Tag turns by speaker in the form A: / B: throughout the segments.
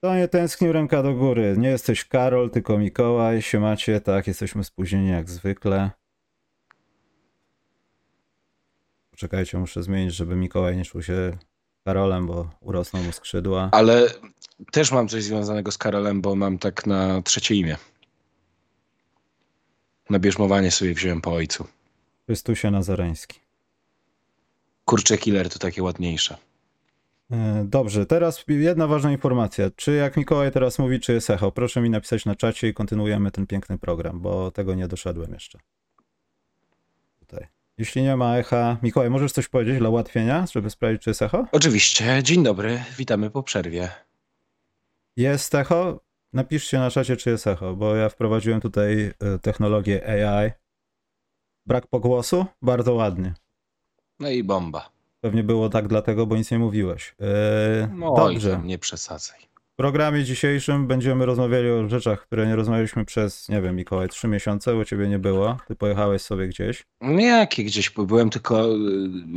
A: To nie tęsknił ręka do góry. Nie jesteś Karol, tylko Mikołaj. Się macie, tak, jesteśmy spóźnieni jak zwykle. Poczekajcie, muszę zmienić, żeby Mikołaj nie czuł się Karolem, bo urosną mu skrzydła.
B: Ale też mam coś związanego z Karolem, bo mam tak na trzecie imię. Na bierzmowanie sobie wziąłem po ojcu.
A: Chrystusie Nazareński.
B: Kurczę killer to takie ładniejsze.
A: E, Dobrze, teraz jedna ważna informacja. Czy jak Mikołaj teraz mówi, czy jest echo? Proszę mi napisać na czacie i kontynuujemy ten piękny program, bo tego nie doszedłem jeszcze. Tutaj. Jeśli nie ma echa, Mikołaj, możesz coś powiedzieć dla ułatwienia, żeby sprawdzić, czy jest echo?
B: Oczywiście, dzień dobry, witamy po przerwie.
A: Jest echo? Napiszcie na czacie, czy jest echo, bo ja wprowadziłem tutaj e, technologię AI. Brak pogłosu? Bardzo ładnie.
B: No i bomba.
A: Pewnie było tak dlatego, bo nic nie mówiłeś. E,
B: No
A: Dobrze.
B: nie przesadzaj.
A: W programie dzisiejszym będziemy rozmawiali o rzeczach, które nie rozmawialiśmy przez, nie wiem, Mikołaj, trzy miesiące, bo ciebie nie było. Ty pojechałeś sobie gdzieś.
B: No jakie gdzieś, bo byłem tylko y,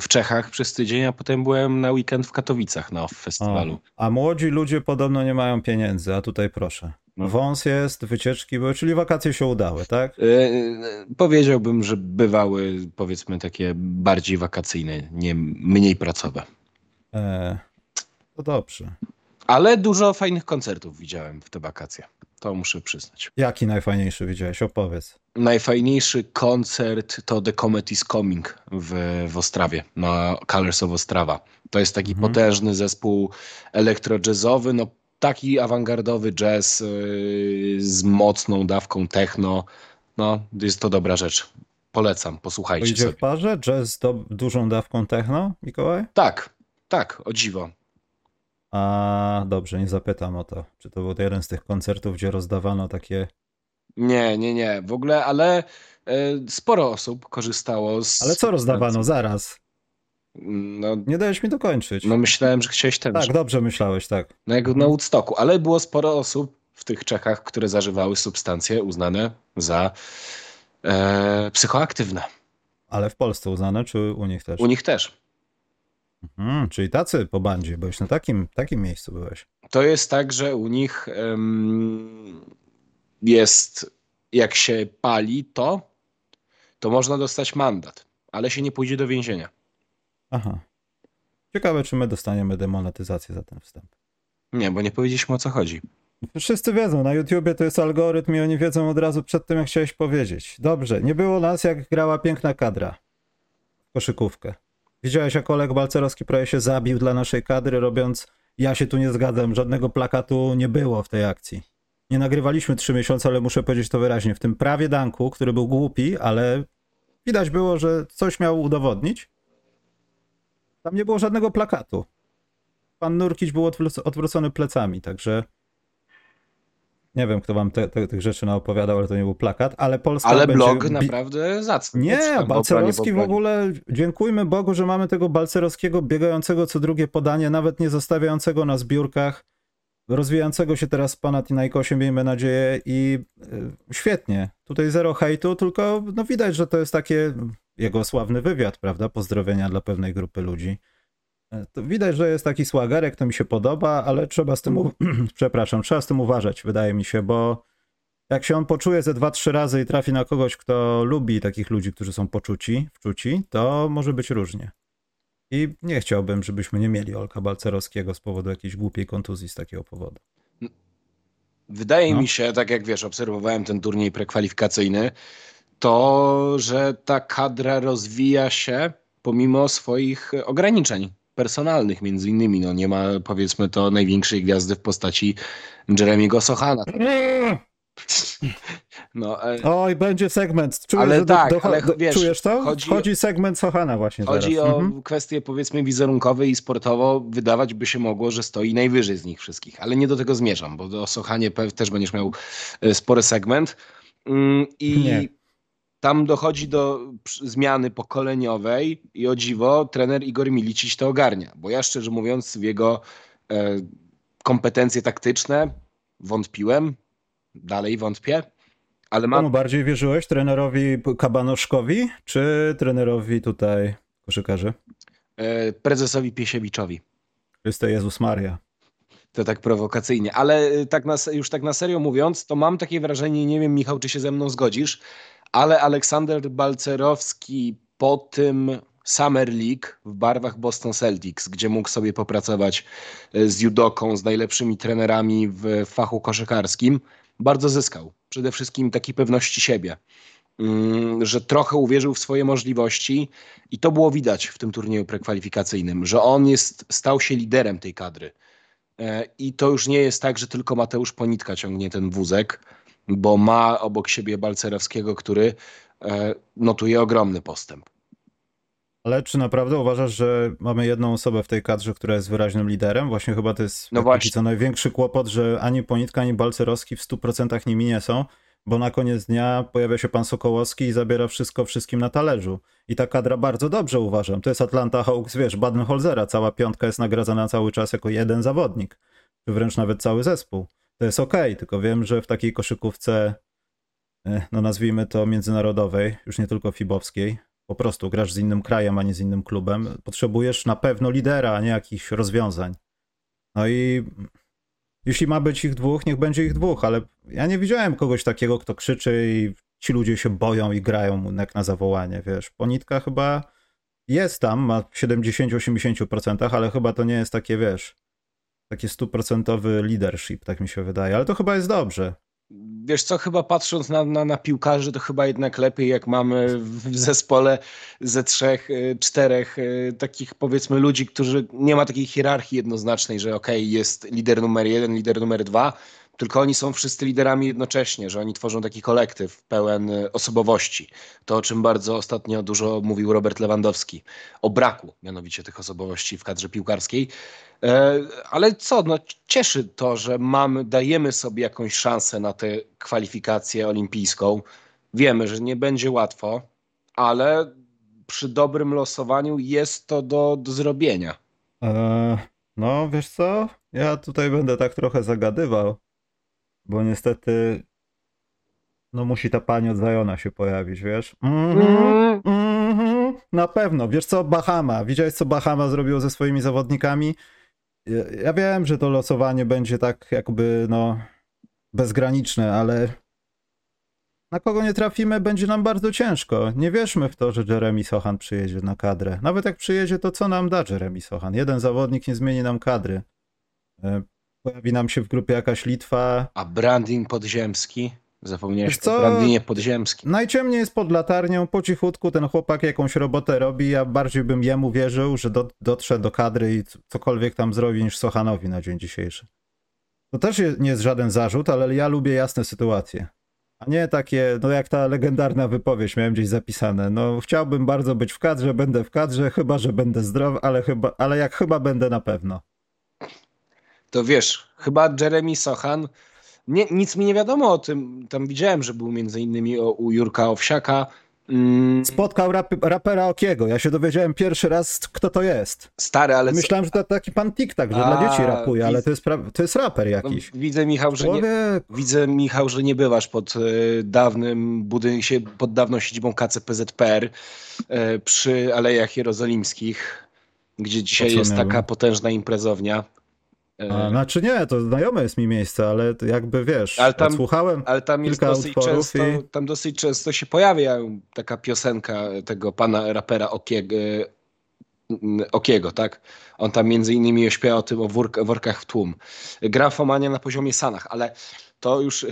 B: w Czechach przez tydzień, a potem byłem na weekend w Katowicach na OFF festiwalu.
A: A młodzi ludzie podobno nie mają pieniędzy, a tutaj proszę.
B: No.
A: Wąs jest, wycieczki były, czyli wakacje się udały, tak?
B: Y, y, powiedziałbym, że bywały powiedzmy takie bardziej wakacyjne, nie mniej pracowe.
A: E, to dobrze.
B: Ale dużo fajnych koncertów widziałem w te wakacje. To muszę przyznać.
A: Jaki najfajniejszy widziałeś? Opowiedz.
B: Najfajniejszy koncert to The Comet is Coming w, w Ostrawie, na Colors of Ostrawa. To jest taki
A: Mhm.
B: potężny zespół elektro-jazzowy, no taki awangardowy jazz yy, z mocną dawką techno. No, jest to dobra rzecz. Polecam, posłuchajcie
A: idzie
B: sobie.
A: w parze? Jazz z do, dużą dawką techno, Mikołaj?
B: Tak, tak, o dziwo.
A: A dobrze, nie zapytam o to. Czy to był jeden z tych koncertów, gdzie rozdawano takie.
B: Nie, nie, nie, w ogóle, ale e, sporo osób korzystało z...
A: Ale co rozdawano? Zaraz.
B: No,
A: Nie dałeś mi dokończyć.
B: no myślałem, że chciałeś ten...
A: tak, dobrze myślałeś, tak.
B: No jak na Woodstocku, ale było sporo osób w tych Czechach, które zażywały substancje uznane za e, psychoaktywne.
A: Ale w Polsce uznane, czy u nich też?
B: U nich też.
A: Mhm, czyli tacy po bandzie, byłeś na takim, takim miejscu byłeś.
B: To jest tak, że u nich jest, jak się pali to, to można dostać mandat, ale się nie pójdzie do więzienia.
A: Aha. Ciekawe, czy my dostaniemy demonetyzację za ten wstęp.
B: Nie, bo nie powiedzieliśmy o co chodzi.
A: Wszyscy wiedzą, na YouTubie to jest algorytm i oni wiedzą od razu przed tym, jak chciałeś powiedzieć. Dobrze, nie było nas, jak grała piękna kadra koszykówkę. Widziałeś, jak Oleg Balcerowski prawie się zabił dla naszej kadry, robiąc ja się tu nie zgadzam, żadnego plakatu nie było w tej akcji. Nie nagrywaliśmy trzy miesiące, ale muszę powiedzieć to wyraźnie. W tym prawie danku, który był głupi, ale widać było, że coś miał udowodnić. Tam nie było żadnego plakatu. Pan Nurkic był odwróc- odwrócony plecami, także nie wiem, kto wam te, te, tych rzeczy naopowiadał, ale to nie był plakat, ale Polska
B: Ale
A: będzie
B: blog naprawdę zacny.
A: nie, Balcerowski w ogóle, dziękujmy Bogu, że mamy tego Balcerowskiego biegającego co drugie podanie, nawet nie zostawiającego na zbiórkach, rozwijającego się teraz z Panathinaikosiem, miejmy nadzieję i y, świetnie. Tutaj zero hejtu, tylko no widać, że to jest takie jego sławny wywiad, prawda, pozdrowienia dla pewnej grupy ludzi. E, To widać, że jest taki słagerek, to mi się podoba, ale trzeba z tym, u... przepraszam, trzeba z tym uważać, wydaje mi się, bo jak się on poczuje ze dwa, trzy razy i trafi na kogoś, kto lubi takich ludzi, którzy są poczuci, wczuci, to może być różnie. I nie chciałbym, żebyśmy nie mieli Olka Balcerowskiego z powodu jakiejś głupiej kontuzji z takiego powodu.
B: Wydaje
A: No.
B: mi się, tak jak wiesz, obserwowałem ten turniej prekwalifikacyjny, to, że ta kadra rozwija się pomimo swoich ograniczeń personalnych, między innymi. No, nie ma, powiedzmy to, największej gwiazdy w postaci Jeremiego Sochana. No, e,
A: Oj, będzie segment. Czujesz,
B: Ale
A: że do,
B: tak,
A: do,
B: ale wiesz,
A: czujesz to?
B: chodzi-
A: Wchodzi segment Sochana właśnie
B: chodzi
A: zaraz.
B: o
A: Mhm.
B: kwestie, powiedzmy, wizerunkowe i sportowo. Wydawać by się mogło, że stoi najwyżej z nich wszystkich, ale nie do tego zmierzam, bo o Sochanie też będziesz miał e, spory segment. Mm, I
A: Nie.
B: Tam dochodzi do zmiany pokoleniowej i o dziwo trener Igor Milicic to ogarnia, bo ja szczerze mówiąc w jego e, kompetencje taktyczne wątpiłem, dalej wątpię, ale
A: Komu
B: mam
A: bardziej wierzyłeś? Trenerowi Kabanoszkowi, czy trenerowi tutaj koszykarzy?
B: e, prezesowi Piesiewiczowi.
A: Chryste Jezus Maria.
B: to tak prowokacyjnie. Ale y, tak na, już tak na serio mówiąc, to mam takie wrażenie, nie wiem Michał, czy się ze mną zgodzisz, ale Aleksander Balcerowski po tym Summer League w barwach Boston Celtics, gdzie mógł sobie popracować y, z judoką, z najlepszymi trenerami w fachu koszykarskim, bardzo zyskał. Przede wszystkim takiej pewności siebie. Mm, że trochę uwierzył w swoje możliwości i to było widać w tym turnieju prekwalifikacyjnym, że on jest, stał się liderem tej kadry. E, I to już nie jest tak, że tylko Mateusz Ponitka ciągnie ten wózek, bo ma obok siebie Balcerowskiego, który e, notuje ogromny postęp.
A: Ale czy naprawdę uważasz, że mamy jedną osobę w tej kadrze, która jest wyraźnym liderem? Właśnie chyba to jest
B: no właśnie.
A: co największy kłopot, że ani Ponitka, ani Balcerowski w 100% nimi nie są bo na koniec dnia pojawia się pan Sokołowski i zabiera wszystko wszystkim na talerzu. I ta kadra bardzo dobrze uważam. To jest Atlanta Hawks, wiesz, Baden-Holzera. Cała piątka jest nagradzana cały czas jako jeden zawodnik, czy wręcz nawet cały zespół. To jest okay, tylko wiem, że w takiej koszykówce, e, no nazwijmy to międzynarodowej, już nie tylko fibowskiej, po prostu grasz z innym krajem, a nie z innym klubem, potrzebujesz na pewno lidera, a nie jakichś rozwiązań. No i jeśli ma być ich dwóch, niech będzie ich dwóch, ale ja nie widziałem kogoś takiego, kto krzyczy i ci ludzie się boją i grają jak na zawołanie, wiesz. Ponitka chyba jest tam, ma 70-80%, ale chyba to nie jest takie, wiesz, takie stuprocentowy leadership, tak mi się wydaje, ale to chyba jest dobrze.
B: Wiesz co, chyba patrząc na, na, na piłkarzy, to chyba jednak lepiej, jak mamy w zespole ze trzech, y, czterech y, takich powiedzmy ludzi, którzy nie ma takiej hierarchii jednoznacznej, że okej, okay, jest lider numer jeden, lider numer dwa, tylko oni są wszyscy liderami jednocześnie, że oni tworzą taki kolektyw pełen y, osobowości. To, o czym bardzo ostatnio dużo mówił Robert Lewandowski, o braku mianowicie tych osobowości w kadrze piłkarskiej. E, ale co, no cieszy to, że mamy, dajemy sobie jakąś szansę na tę kwalifikację olimpijską. Wiemy, że nie będzie łatwo, ale przy dobrym losowaniu jest to do, do zrobienia.
A: Eee, no, wiesz co? Ja tutaj będę tak trochę zagadywał, bo niestety no musi ta pani od Zajona się pojawić, wiesz? Mm -hmm, mm -hmm. Na pewno. Wiesz co? Bahama. Widziałeś, co Bahama zrobiło ze swoimi zawodnikami? Ja, ja wiem, że to losowanie będzie tak jakby, no, bezgraniczne, ale na kogo nie trafimy, będzie nam bardzo ciężko. Nie wierzmy w to, że Jeremy Sohan przyjedzie na kadrę. Nawet jak przyjedzie, to co nam da Jeremy Sohan? Jeden zawodnik nie zmieni nam kadry. Pojawi nam się w grupie jakaś Litwa.
B: A branding podziemski? Zapomniałeś co? o Brandinie podziemskim.
A: Najciemniej jest pod latarnią, po cichutku ten chłopak jakąś robotę robi. Ja bardziej bym jemu wierzył, że do, dotrze do kadry i cokolwiek tam zrobi niż Sochanowi na dzień dzisiejszy. To też nie jest żaden zarzut, ale ja lubię jasne sytuacje. A nie takie, no jak ta legendarna wypowiedź, miałem gdzieś zapisane. No chciałbym bardzo być w kadrze, będę w kadrze, chyba że będę zdrowy, ale, chyba, ale jak chyba będę na pewno.
B: To wiesz, chyba Jeremy Sochan nie, nic mi nie wiadomo o tym. Tam widziałem, że był między innymi o, u Jurka Owsiaka.
A: Mm. Spotkał rap, rapera Okiego. Ja się dowiedziałem pierwszy raz, kto to jest.
B: Stary, ale...
A: Myślałem, że to taki pan TikTok, że A, dla dzieci rapuje, ale to jest, to jest raper no, jakiś.
B: No, widzę, Michał, że nie, widzę, Michał, że nie bywasz pod y, dawnym budynkiem, pod dawną siedzibą KCPZPR y, e, przy Alejach Jerozolimskich, gdzie dzisiaj jest taka potężna imprezownia.
A: A, znaczy nie, to znajome jest mi miejsce, ale jakby wiesz, ale tam, słuchałem
B: ale tam jest dosyć często, i... tam dosyć często się pojawia taka piosenka tego pana rapera Okiego, Okiego, tak? On tam między innymi śpiewa o tym, o workach w tłum. Grafomania na poziomie Sanach, ale to już...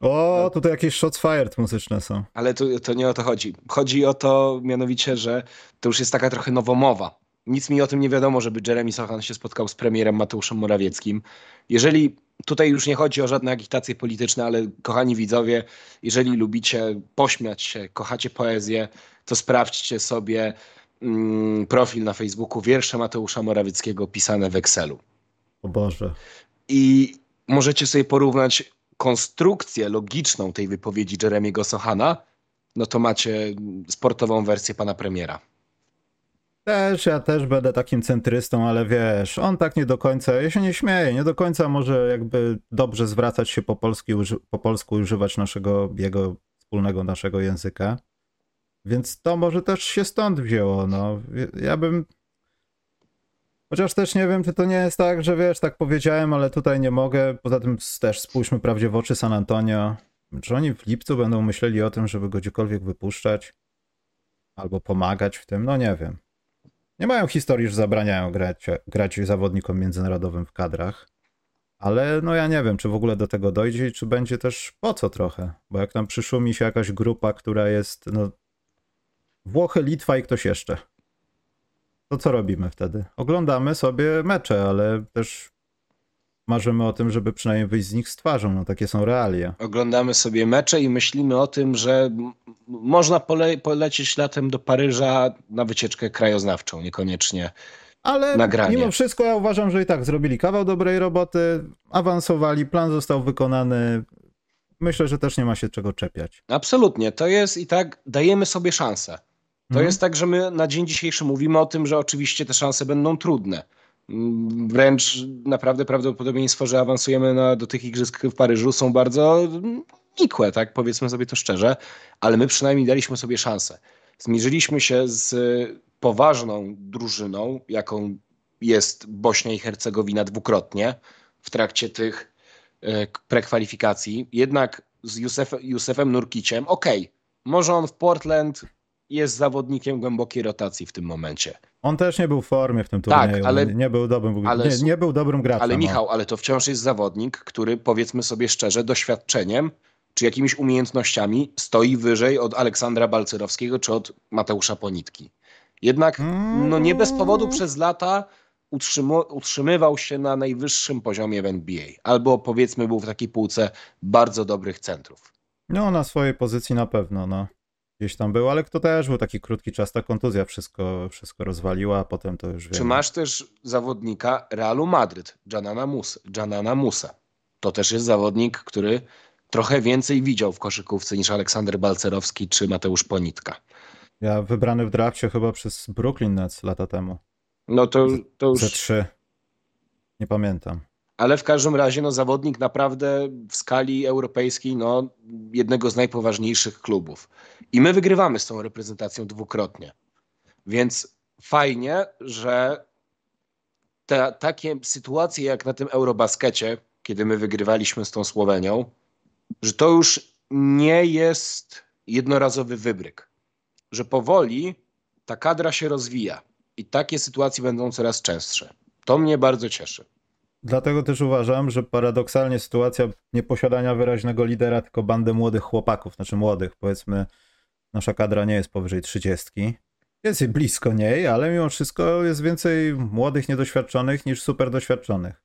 A: O, tutaj jakieś shots fired muzyczne są.
B: Ale to, to nie o to chodzi. Chodzi o to mianowicie, że to już jest taka trochę nowomowa nic mi o tym nie wiadomo, żeby Jeremy Sochan się spotkał z premierem Mateuszem Morawieckim. Jeżeli tutaj już nie chodzi o żadne agitacje polityczne, ale kochani widzowie, jeżeli lubicie pośmiać się, kochacie poezję, to sprawdźcie sobie mm, profil na Facebooku wiersze Mateusza Morawieckiego pisane w Excelu.
A: O Boże.
B: I możecie sobie porównać konstrukcję logiczną tej wypowiedzi Jeremiego Sochana, no to macie sportową wersję pana premiera.
A: Też, ja też będę takim centrystą, ale wiesz, on tak nie do końca, ja się nie śmieję, nie do końca może jakby dobrze zwracać się po, polski, po polsku, używać naszego, jego wspólnego naszego języka. Więc to może też się stąd wzięło, no. Ja bym... Chociaż też nie wiem, czy to nie jest tak, że wiesz, tak powiedziałem, ale tutaj nie mogę. Poza tym też spójrzmy prawdzie w oczy San Antonio. Czy oni w lipcu będą myśleli o tym, żeby go gdziekolwiek wypuszczać? Albo pomagać w tym? No nie wiem. Nie mają historii, że zabraniają grać, grać zawodnikom międzynarodowym w kadrach. Ale no ja nie wiem, czy w ogóle do tego dojdzie i czy będzie też po co trochę. Bo jak tam przyszumi się jakaś grupa, która jest no Włochy, Litwa i ktoś jeszcze. To co robimy wtedy? Oglądamy sobie mecze, ale też marzymy o tym, żeby przynajmniej wyjść z nich z twarzą. No takie są realia.
B: Oglądamy sobie mecze i myślimy o tym, że można pole polecieć latem do Paryża na wycieczkę krajoznawczą, niekoniecznie
A: ale
B: nagranie.
A: mimo wszystko ja uważam, że i tak zrobili kawał dobrej roboty, awansowali, plan został wykonany. Myślę, że też nie ma się czego czepiać.
B: Absolutnie. To jest i tak, dajemy sobie szansę. To mhm. jest tak, że my na dzień dzisiejszy mówimy o tym, że oczywiście te szanse będą trudne. Wręcz naprawdę prawdopodobieństwo, że awansujemy na, do tych igrzysk w Paryżu są bardzo nikłe, tak? Powiedzmy sobie to szczerze, ale my przynajmniej daliśmy sobie szansę. Zmierzyliśmy się z poważną drużyną, jaką jest Bośnia i Hercegowina dwukrotnie w trakcie tych e, prekwalifikacji. Jednak z Józef, Józefem Nurkiciem, okej, okay, może on w Portland jest zawodnikiem głębokiej rotacji w tym momencie.
A: On też nie był w formie w tym tak, turnieju. Tak, ale, nie, był dobrym, ale, nie, nie był dobrym graczem.
B: Ale no. Michał, ale to wciąż jest zawodnik, który powiedzmy sobie szczerze, doświadczeniem czy jakimiś umiejętnościami stoi wyżej od Aleksandra Balcerowskiego czy od Mateusza Ponitki. Jednak no nie bez powodu mm. przez lata utrzymywał się na najwyższym poziomie w NBA. Albo powiedzmy był w takiej półce bardzo dobrych centrów.
A: No na swojej pozycji na pewno, no. Gdzieś tam był, ale to też był taki krótki czas, ta kontuzja wszystko, wszystko rozwaliła, a potem to już
B: Czy wiemy. masz też zawodnika Realu Madryt, Janana Musa, Janana Musa. To też jest zawodnik, który trochę więcej widział w koszykówce niż Aleksander Balcerowski czy Mateusz Ponitka.
A: Ja wybrany w drafcie chyba przez Brooklyn Nets lata temu.
B: No to, to już...
A: Ze trzy. Nie pamiętam.
B: Ale w każdym razie no, zawodnik naprawdę w skali europejskiej no, jednego z najpoważniejszych klubów. I my wygrywamy z tą reprezentacją dwukrotnie. Więc fajnie, że te, takie sytuacje jak na tym Eurobaskecie, kiedy my wygrywaliśmy z tą Słowenią, że to już nie jest jednorazowy wybryk że powoli ta kadra się rozwija i takie sytuacje będą coraz częstsze. To mnie bardzo cieszy.
A: Dlatego też uważam, że paradoksalnie sytuacja nieposiadania wyraźnego lidera, tylko bandy młodych chłopaków, znaczy młodych, powiedzmy, nasza kadra nie jest powyżej trzydziestki. Jest blisko niej, ale mimo wszystko jest więcej młodych, niedoświadczonych niż super doświadczonych.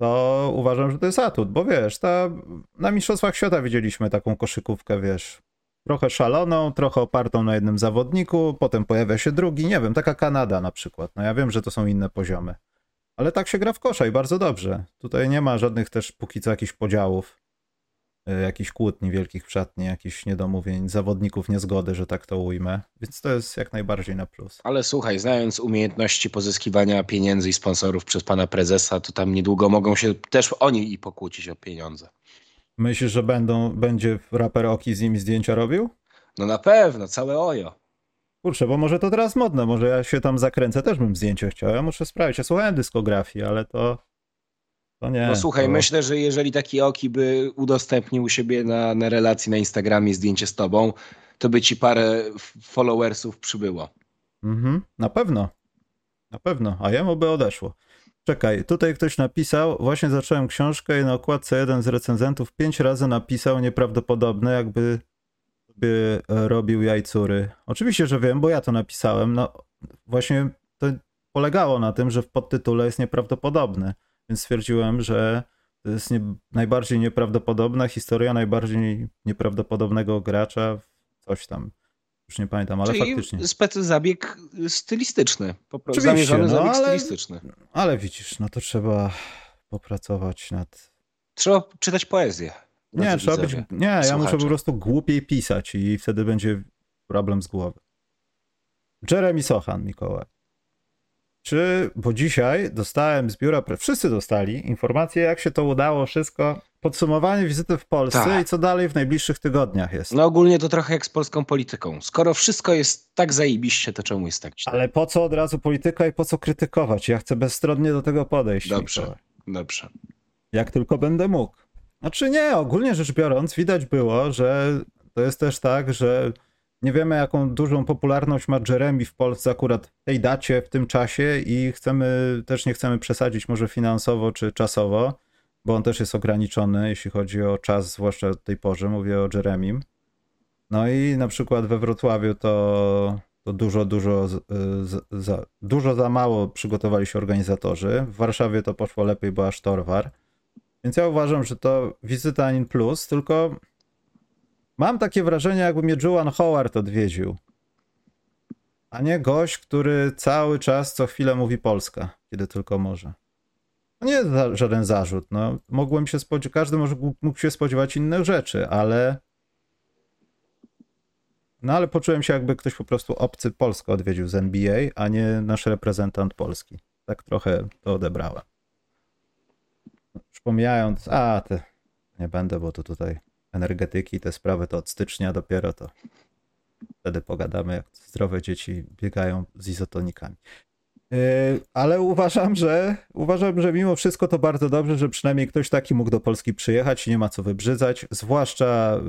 A: To uważam, że to jest atut, bo wiesz, ta, na Mistrzostwach Świata widzieliśmy taką koszykówkę, wiesz, trochę szaloną, trochę opartą na jednym zawodniku, potem pojawia się drugi, nie wiem, taka Kanada na przykład. No ja wiem, że to są inne poziomy. Ale tak się gra w kosza i bardzo dobrze. Tutaj nie ma żadnych też póki co jakichś podziałów, y, jakichś kłótni wielkich w szatni, jakichś niedomówień, zawodników niezgody, że tak to ujmę. Więc to jest jak najbardziej na plus.
B: Ale słuchaj, znając umiejętności pozyskiwania pieniędzy i sponsorów przez pana prezesa, to tam niedługo mogą się też oni i pokłócić o pieniądze.
A: Myślisz, że będą, będzie raper Oki z nimi zdjęcia robił?
B: No na pewno, całe ojo.
A: Kurczę, bo może to teraz modne, może ja się tam zakręcę, też bym zdjęcie chciał. Ja muszę sprawdzić. Ja słuchałem dyskografii, ale to, to nie.
B: No słuchaj,
A: to...
B: myślę, że jeżeli taki Oki by udostępnił u siebie na, na relacji na Instagramie zdjęcie z tobą, to by ci parę followersów przybyło.
A: Mhm, na pewno. Na pewno, a jemu by odeszło. Czekaj, tutaj ktoś napisał, właśnie zacząłem książkę i na okładce jeden z recenzentów pięć razy napisał nieprawdopodobne, jakby by robił jajcury. Oczywiście, że wiem, bo ja to napisałem. No właśnie to polegało na tym, że w podtytule jest nieprawdopodobny, więc stwierdziłem, że to jest nie, najbardziej nieprawdopodobna historia najbardziej nieprawdopodobnego gracza, coś tam. Już nie pamiętam, ale Czyli faktycznie.
B: specy zabieg stylistyczny. Po prostu zamierzony no, zabieg ale, stylistyczny.
A: Ale widzisz, no to trzeba popracować nad.
B: Trzeba czytać poezję.
A: Nie, trzeba być. Nie, ja muszę po prostu głupiej pisać i wtedy będzie problem z głowy. Jeremy Sochan, Mikołaj. czy, bo dzisiaj dostałem z biura, wszyscy dostali informację, jak się to udało, wszystko, podsumowanie wizyty w Polsce
B: Tak.
A: i co dalej w najbliższych tygodniach jest.
B: No ogólnie to trochę jak z polską polityką. Skoro wszystko jest tak zajebiście, to czemu jest tak źle?
A: Ale po co od razu polityka i po co krytykować? Ja chcę bezstronnie do tego podejść.
B: Dobrze,
A: Mikołaj.
B: dobrze.
A: Jak tylko będę mógł. Znaczy nie, ogólnie rzecz biorąc, widać było, że to jest też tak, że nie wiemy, jaką dużą popularność ma Jeremy w Polsce akurat w tej dacie, w tym czasie i chcemy, też nie chcemy przesadzić może finansowo czy czasowo, bo on też jest ograniczony, jeśli chodzi o czas, zwłaszcza w tej porze, mówię o Jeremim. No i na przykład we Wrocławiu to, to dużo, dużo, z- z- za, dużo za mało przygotowali się organizatorzy. W Warszawie to poszło lepiej, bo aż Torwar. Więc ja uważam, że to wizyta in plus, tylko mam takie wrażenie, jakby mnie Joan Howard odwiedził. A nie gość, który cały czas, co chwilę mówi Polska, kiedy tylko może. No nie za- żaden zarzut. No. Mogłem się spodziewać, każdy może mógł się spodziewać innych rzeczy, ale. No ale poczułem się, jakby ktoś po prostu obcy Polskę odwiedził z NBA, a nie nasz reprezentant Polski. Tak trochę to odebrałem. Już pomijając, a te nie będę, bo to tutaj energetyki, te sprawy to od stycznia dopiero to wtedy pogadamy, jak zdrowe dzieci biegają z izotonikami. Yy, ale uważam, że uważam, że mimo wszystko to bardzo dobrze, że przynajmniej ktoś taki mógł do Polski przyjechać i nie ma co wybrzydzać. Zwłaszcza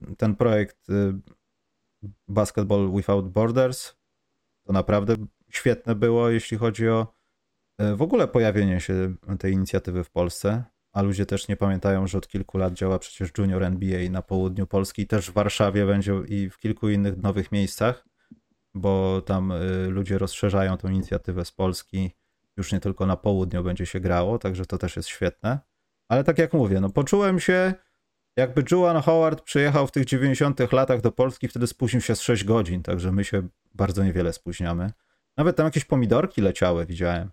A: yy, ten projekt yy, Basketball Without Borders. To naprawdę świetne było, jeśli chodzi o w ogóle pojawienie się tej inicjatywy w Polsce. A ludzie też nie pamiętają, że od kilku lat działa przecież Junior NBA na południu Polski, też w Warszawie będzie i w kilku innych nowych miejscach, bo tam y, ludzie rozszerzają tą inicjatywę z Polski. Już nie tylko na południu będzie się grało, także to też jest świetne. Ale tak jak mówię, no poczułem się, jakby Joan Howard przyjechał w tych 90 latach do Polski, wtedy spóźnił się z 6 godzin, także my się bardzo niewiele spóźniamy. Nawet tam jakieś pomidorki leciały, widziałem.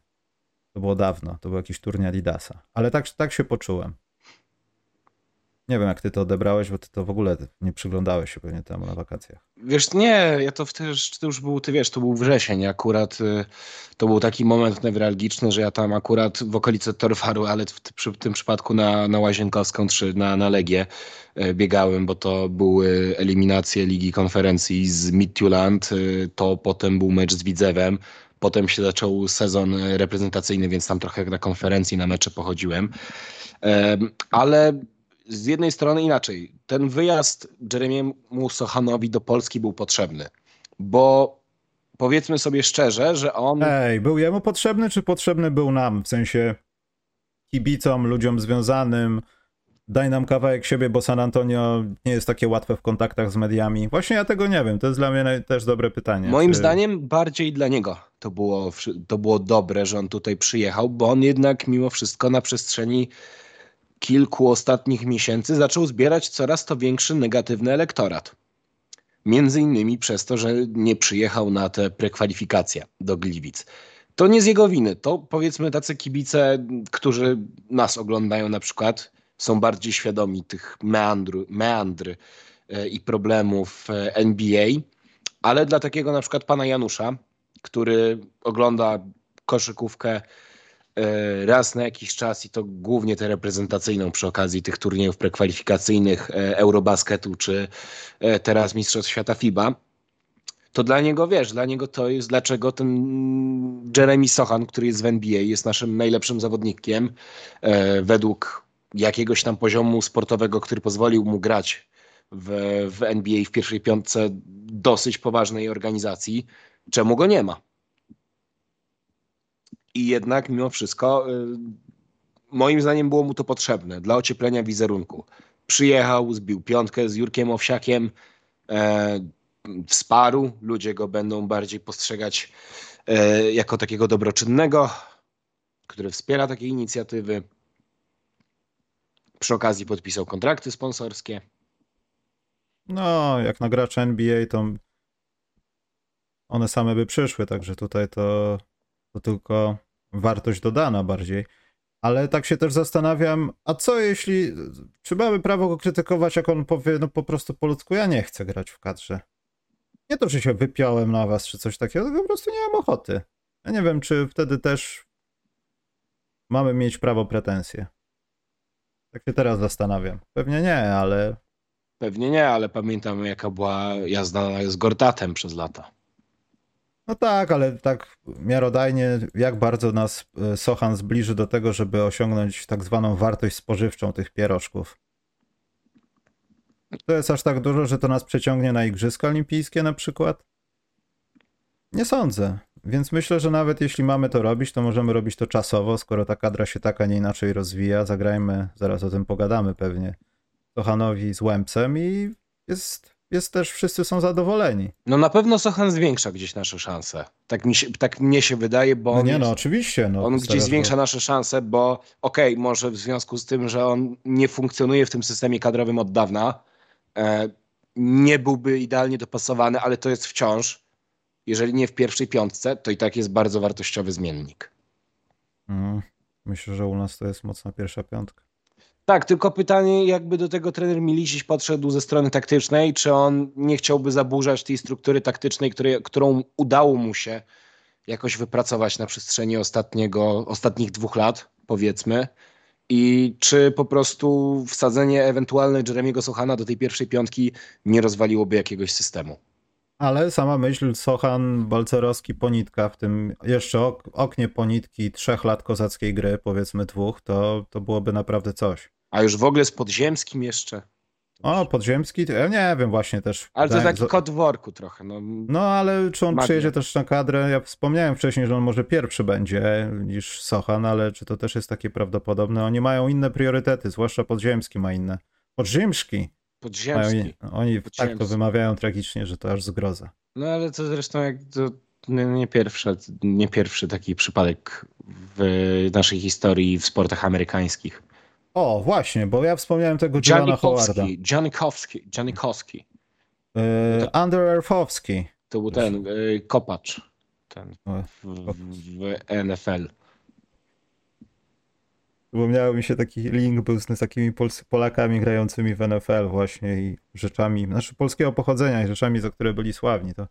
A: To było dawno, to był jakiś turniej Adidasa. Ale tak, tak się poczułem. Nie wiem, jak ty to odebrałeś, bo ty to w ogóle nie przyglądałeś się pewnie temu na wakacjach.
B: Wiesz, nie, ja to wtedy, to już był, ty wiesz, to był wrzesień, akurat y, to był taki moment newralgiczny, że ja tam akurat w okolicy Torwaru, ale w, przy tym przypadku na, na Łazienkowską czy na, na Legię y, biegałem, bo to były eliminacje Ligi Konferencji z Midtjylland, y, to potem był mecz z Widzewem, potem się zaczął sezon reprezentacyjny, więc tam trochę na konferencji, na mecze pochodziłem, Em, ale z jednej strony inaczej. Ten wyjazd Jeremiemu Sochanowi do Polski był potrzebny, bo powiedzmy sobie szczerze, że on.
A: Ej, był jemu potrzebny, czy potrzebny był nam? W sensie kibicom, ludziom związanym. Daj nam kawałek siebie, bo San Antonio nie jest takie łatwe w kontaktach z mediami. Właśnie ja tego nie wiem. To jest dla mnie też dobre pytanie.
B: Moim
A: Czy-
B: zdaniem bardziej dla niego to było, to było dobre, że on tutaj przyjechał, bo on jednak mimo wszystko na przestrzeni kilku ostatnich miesięcy zaczął zbierać coraz to większy negatywny elektorat. Między innymi przez to, że nie przyjechał na te prekwalifikacje do Gliwic. To nie z jego winy. To powiedzmy tacy kibice, którzy nas oglądają na przykład, są bardziej świadomi tych meandru, meandry e, i problemów e, NBA, ale dla takiego na przykład pana Janusza, który ogląda koszykówkę e, raz na jakiś czas i to głównie tę reprezentacyjną przy okazji tych turniejów prekwalifikacyjnych Eurobasketu czy teraz Mistrzostw Świata FIBA, to dla niego, wiesz, dla niego to jest, dlaczego ten Jeremy Sochan, który jest w NBA, jest naszym najlepszym zawodnikiem według jakiegoś tam poziomu sportowego, który pozwolił mu grać w, w NBA w pierwszej piątce dosyć poważnej organizacji, czemu go nie ma? I jednak mimo wszystko, y, moim zdaniem było mu to potrzebne dla ocieplenia wizerunku. Przyjechał, zbił piątkę z Jurkiem Owsiakiem, e, wsparł, ludzie go będą bardziej postrzegać e, jako takiego dobroczynnego, który wspiera takie inicjatywy. Przy okazji podpisał kontrakty sponsorskie.
A: No, jak na gracza NBA, to one same by przyszły, także tutaj to, to tylko wartość dodana bardziej. Ale tak się też zastanawiam, a co jeśli, czy mamy prawo go krytykować, jak on powie, no po prostu po ludzku, ja nie chcę grać w kadrze. Nie to, że się wypiąłem na was, czy coś takiego, tylko po prostu nie mam ochoty. Ja nie wiem, czy wtedy też mamy mieć prawo pretensje. Tak się teraz zastanawiam. Pewnie nie, ale
B: Pewnie nie, ale pamiętam jaka była jazda z Gortatem przez lata.
A: no tak, ale tak miarodajnie, jak bardzo nas e, Sochan zbliży do tego, żeby osiągnąć tak zwaną wartość spożywczą tych pierożków. To jest aż tak dużo, że to nas przeciągnie na Igrzyska Olimpijskie na przykład? Nie sądzę. Więc myślę, że nawet jeśli mamy to robić, to możemy robić to czasowo, skoro ta kadra się tak, a nie inaczej rozwija. Zagrajmy, zaraz o tym pogadamy pewnie, Sochanowi z Łępcem i jest, jest też, wszyscy są zadowoleni.
B: No na pewno Sochan zwiększa gdzieś nasze szanse. Tak, mi się, tak mnie się wydaje, bo
A: No nie,
B: jest,
A: no oczywiście. No,
B: on gdzieś zwiększa nasze szanse, bo okej, może w związku z tym, że on nie funkcjonuje w tym systemie kadrowym od dawna, e, nie byłby idealnie dopasowany, ale to jest wciąż, jeżeli nie w pierwszej piątce, to i tak jest bardzo wartościowy zmiennik.
A: Mm, Myślę, że u nas to jest mocna pierwsza piątka.
B: Tak, tylko pytanie, jakby do tego trener Milicic podszedł ze strony taktycznej, czy on nie chciałby zaburzać tej struktury taktycznej, której, którą udało mu się jakoś wypracować na przestrzeni ostatniego, ostatnich dwóch lat, powiedzmy. I czy po prostu wsadzenie ewentualne Jeremiego Sochana do tej pierwszej piątki nie rozwaliłoby jakiegoś systemu?
A: Ale sama myśl Sochan, Balcerowski, Ponitka w tym jeszcze ok, oknie Ponitki trzech lat kozackiej gry, powiedzmy dwóch, to, to byłoby naprawdę coś.
B: A już w ogóle z podziemskim jeszcze.
A: O, Podziemski, to ja nie wiem właśnie też.
B: Ale to
A: Wydaje-
B: taki kot w worku trochę. No,
A: No ale czy on przyjedzie też na kadrę? Ja wspomniałem wcześniej, że on może pierwszy będzie niż Sochan, ale czy to też jest takie prawdopodobne? Oni mają inne priorytety, zwłaszcza Podziemski ma inne. Podziemski.
B: Podziemski.
A: oni tak to
B: Podziemski.
A: wymawiają tragicznie, że to aż zgroza.
B: No ale to zresztą jak to nie, pierwszy, nie pierwszy taki przypadek w naszej historii w sportach amerykańskich.
A: O, właśnie, bo ja wspomniałem tego Johna Howarda.
B: Janikowski, Janikowski.
A: Yy, Under Erfowski.
B: To był ten y, kopacz ten w, w NFL.
A: Przypomniał mi się taki link był z takimi Polakami grającymi w NFL właśnie i rzeczami, znaczy polskiego pochodzenia i rzeczami, za które byli sławni. To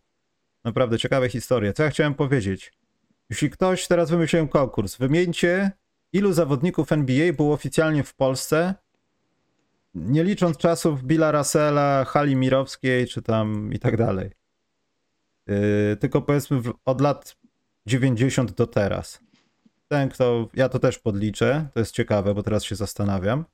A: naprawdę ciekawe historie. Co ja chciałem powiedzieć? Jeśli ktoś, teraz wymyśliłem konkurs, wymieńcie ilu zawodników NBA było oficjalnie w Polsce, nie licząc czasów Billa Russella, Hali Mirowskiej czy tam i tak dalej. Yy, tylko powiedzmy w, od lat 90 do teraz ten, kto. Ja to też podliczę. To jest ciekawe, bo teraz się zastanawiam.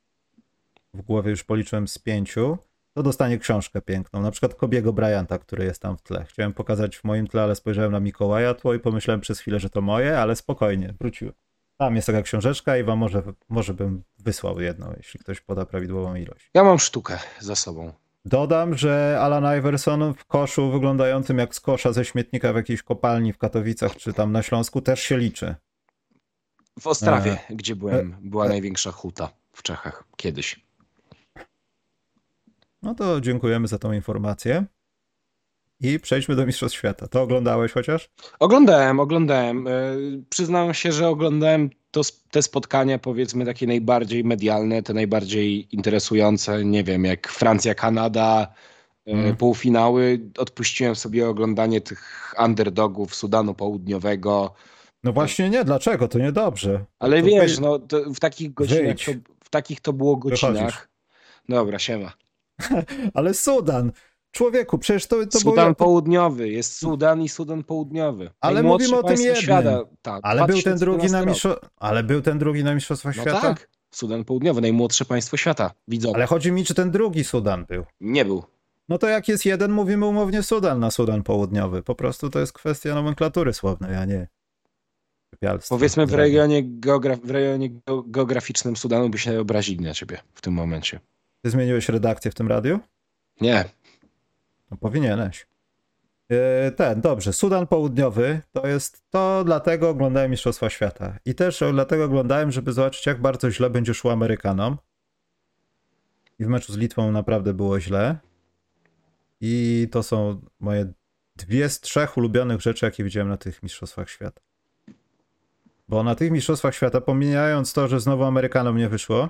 A: W głowie już policzyłem z pięciu. To dostanie książkę piękną. Na przykład Kobiego Bryanta, który jest tam w tle. Chciałem pokazać w moim tle, ale spojrzałem na Mikołaja tło i pomyślałem przez chwilę, że to moje, ale spokojnie, wróciłem. Tam jest taka książeczka i wam może, może bym wysłał jedną, jeśli ktoś poda prawidłową ilość.
B: Ja mam sztukę za sobą.
A: Dodam, że Alan Iverson w koszu wyglądającym jak z kosza ze śmietnika w jakiejś kopalni w Katowicach czy tam na Śląsku też się liczy.
B: W Ostrawie,
A: E,
B: gdzie byłem, była
A: e.
B: największa huta w Czechach kiedyś.
A: No to dziękujemy za tą informację. I przejdźmy do Mistrzostw Świata. To oglądałeś chociaż?
B: Oglądałem, oglądałem. Y, Przyznam się, że oglądałem to, te spotkania, powiedzmy, takie najbardziej medialne, te najbardziej interesujące. Nie wiem, jak Francja, Kanada,
A: Mm.
B: półfinały. Odpuściłem sobie oglądanie tych underdogów Sudanu Południowego.
A: No właśnie nie, dlaczego? To niedobrze.
B: Ale
A: to
B: wiesz,
A: wy-
B: no, w takich godzinach, to, w takich to było godzinach.
A: Wychodzisz.
B: Dobra, siema.
A: Ale Sudan! Człowieku, przecież to, to
B: Sudan
A: było...
B: Południowy, jest Sudan i Sudan Południowy.
A: Ale mówimy o tym jednym.
B: Świata. Tak,
A: Ale był ten drugi na
B: 2011 rok.
A: mistrzostw... Ale był ten drugi na Mistrzostwach
B: No
A: Świata?
B: tak, Sudan Południowy, najmłodsze państwo świata. Widzowie.
A: Ale chodzi mi, czy ten drugi Sudan był.
B: Nie był.
A: No to jak jest jeden, mówimy umownie Sudan na Sudan Południowy. Po prostu to jest kwestia nomenklatury słownej, a nie sypialstwa.
B: Powiedzmy w regionie, geogra- w rejonie geo- geograficznym Sudanu by się obrazili na ciebie w tym momencie.
A: Ty zmieniłeś redakcję w tym radiu?
B: Nie.
A: No powinieneś. Yy, Ten, dobrze. Sudan Południowy to jest to, dlatego oglądałem Mistrzostwa Świata. I też dlatego oglądałem, żeby zobaczyć, jak bardzo źle będzie szło Amerykanom. I w meczu z Litwą naprawdę było źle. I to są moje dwie z trzech ulubionych rzeczy, jakie widziałem na tych Mistrzostwach Świata. Bo na tych Mistrzostwach Świata, pomijając to, że znowu Amerykanom nie wyszło,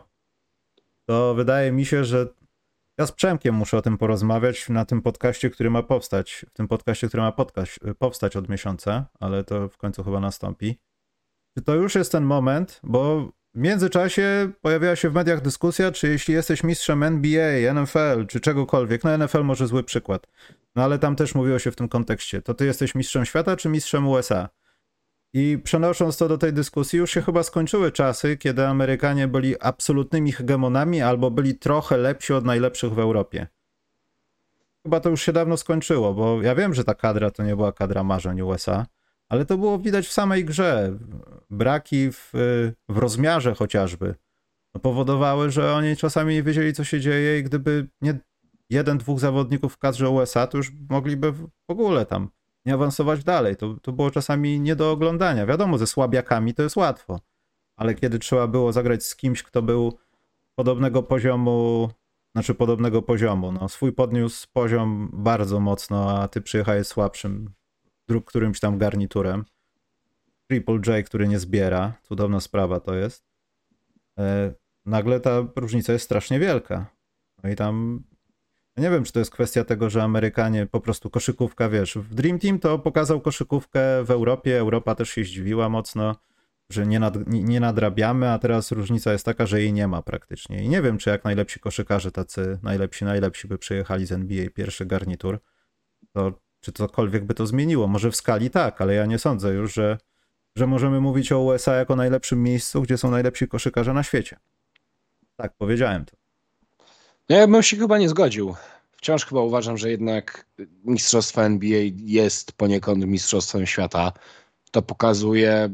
A: to wydaje mi się, że Ja z Przemkiem muszę o tym porozmawiać na tym podcaście, który ma powstać, w tym podcaście, który ma podcast, powstać od miesiąca, ale to w końcu chyba nastąpi. Czy to już jest ten moment, bo w międzyczasie pojawiła się w mediach dyskusja, czy jeśli jesteś mistrzem NBA, NFL, czy czegokolwiek, no NFL może zły przykład, no ale tam też mówiło się w tym kontekście, to ty jesteś mistrzem świata, czy mistrzem USA? I przenosząc to do tej dyskusji, już się chyba skończyły czasy, kiedy Amerykanie byli absolutnymi hegemonami albo byli trochę lepsi od najlepszych w Europie. Chyba to już się dawno skończyło, bo ja wiem, że ta kadra to nie była kadra marzeń USA, ale to było widać w samej grze. Braki w, w rozmiarze chociażby powodowały, że oni czasami nie wiedzieli, co się dzieje i gdyby nie jeden, dwóch zawodników w kadrze USA, to już mogliby w ogóle tam nie awansować dalej. To, to było czasami nie do oglądania. Wiadomo, ze słabiakami to jest łatwo, ale kiedy trzeba było zagrać z kimś, kto był podobnego poziomu, znaczy podobnego poziomu, no swój podniósł poziom bardzo mocno, a ty przyjechałeś słabszym, drug którymś tam garniturem. Triple J, który nie zbiera, cudowna sprawa to jest. E, nagle ta różnica jest strasznie wielka. No i tam nie wiem, czy to jest kwestia tego, że Amerykanie po prostu koszykówka, wiesz, w Dream Team to pokazał koszykówkę w Europie, Europa też się zdziwiła mocno, że nie, nad, nie nadrabiamy, a teraz różnica jest taka, że jej nie ma praktycznie. I nie wiem, czy jak najlepsi koszykarze, tacy najlepsi, najlepsi by przyjechali z NBA pierwszy garnitur, to czy cokolwiek by to zmieniło. Może w skali tak, ale ja nie sądzę już, że, że możemy mówić o USA jako najlepszym miejscu, gdzie są najlepsi koszykarze na świecie. Tak, powiedziałem to.
B: Ja bym się chyba nie zgodził. Wciąż chyba uważam, że jednak mistrzostwo NBA jest poniekąd mistrzostwem świata. To pokazuje,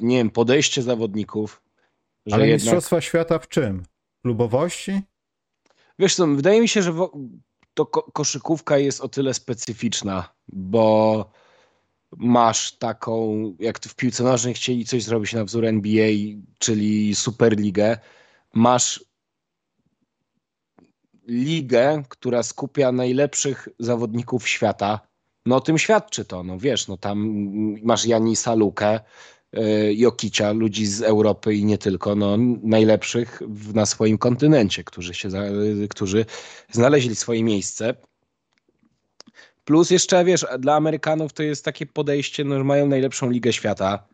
B: nie wiem, podejście zawodników.
A: Ale jednak... mistrzostwa świata w czym? Klubowości?
B: Wiesz co, wydaje mi się, że to ko koszykówka jest o tyle specyficzna, bo masz taką, jak w piłce nożnej chcieli coś zrobić na wzór NBA, czyli Superligę, masz ligę, która skupia najlepszych zawodników świata, no o tym świadczy to, no wiesz, no tam masz Janisa Lukę, y, Jokicia, ludzi z Europy i nie tylko, no najlepszych na swoim kontynencie, którzy się, którzy znaleźli swoje miejsce. Plus jeszcze, wiesz, dla Amerykanów to jest takie podejście, no, że mają najlepszą ligę świata.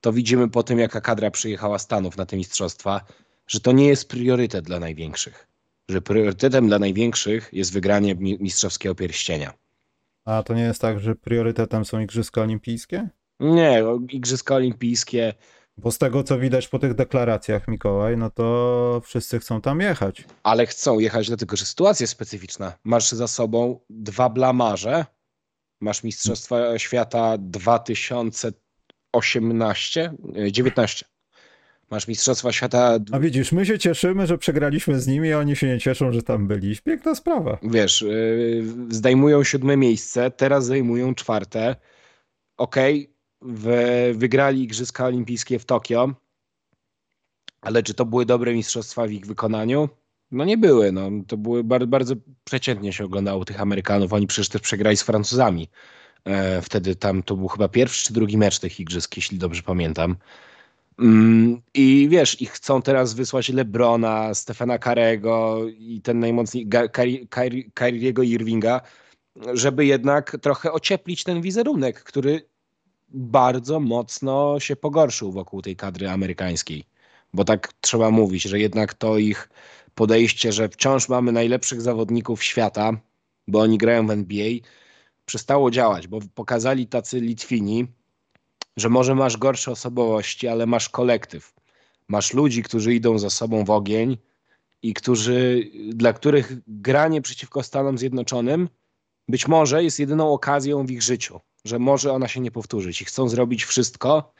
B: To widzimy po tym, jaka kadra przyjechała Stanów na te mistrzostwa, że to nie jest priorytet dla największych że priorytetem dla największych jest wygranie mistrzowskiego pierścienia.
A: A to nie jest tak, że priorytetem są Igrzyska Olimpijskie?
B: Nie, Igrzyska Olimpijskie.
A: Bo z tego, co widać po tych deklaracjach, Mikołaj, no to wszyscy chcą tam jechać.
B: Ale chcą jechać, dlatego że sytuacja jest specyficzna. Masz za sobą dwa blamarze. Masz Mistrzostwa Świata 2018, 19. Masz Mistrzostwa Świata.
A: A widzisz, my się cieszymy, że przegraliśmy z nimi, a oni się nie cieszą, że tam byli. Piękna sprawa.
B: Wiesz, yy, zdejmują siódme miejsce, teraz zajmują czwarte. Okej, okay, wygrali Igrzyska Olimpijskie w Tokio, ale czy to były dobre mistrzostwa w ich wykonaniu? No nie były. No. To były bardzo, bardzo przeciętnie się oglądało tych Amerykanów. Oni przecież też przegrali z Francuzami. E, wtedy tam to był chyba pierwszy czy drugi mecz tych igrzysk, jeśli dobrze pamiętam. Mm, I wiesz, ich chcą teraz wysłać Lebrona, Stefana Karego i ten najmocniej Kyriego Irvinga, żeby jednak trochę ocieplić ten wizerunek, który bardzo mocno się pogorszył wokół tej kadry amerykańskiej. Bo tak trzeba mówić, że jednak to ich podejście, że wciąż mamy najlepszych zawodników świata, bo oni grają w NBA, przestało działać, bo pokazali tacy Litwini, że może masz gorsze osobowości, ale masz kolektyw. Masz ludzi, którzy idą za sobą w ogień i którzy, dla których granie przeciwko Stanom Zjednoczonym być może jest jedyną okazją w ich życiu, że może ona się nie powtórzyć i chcą zrobić wszystko,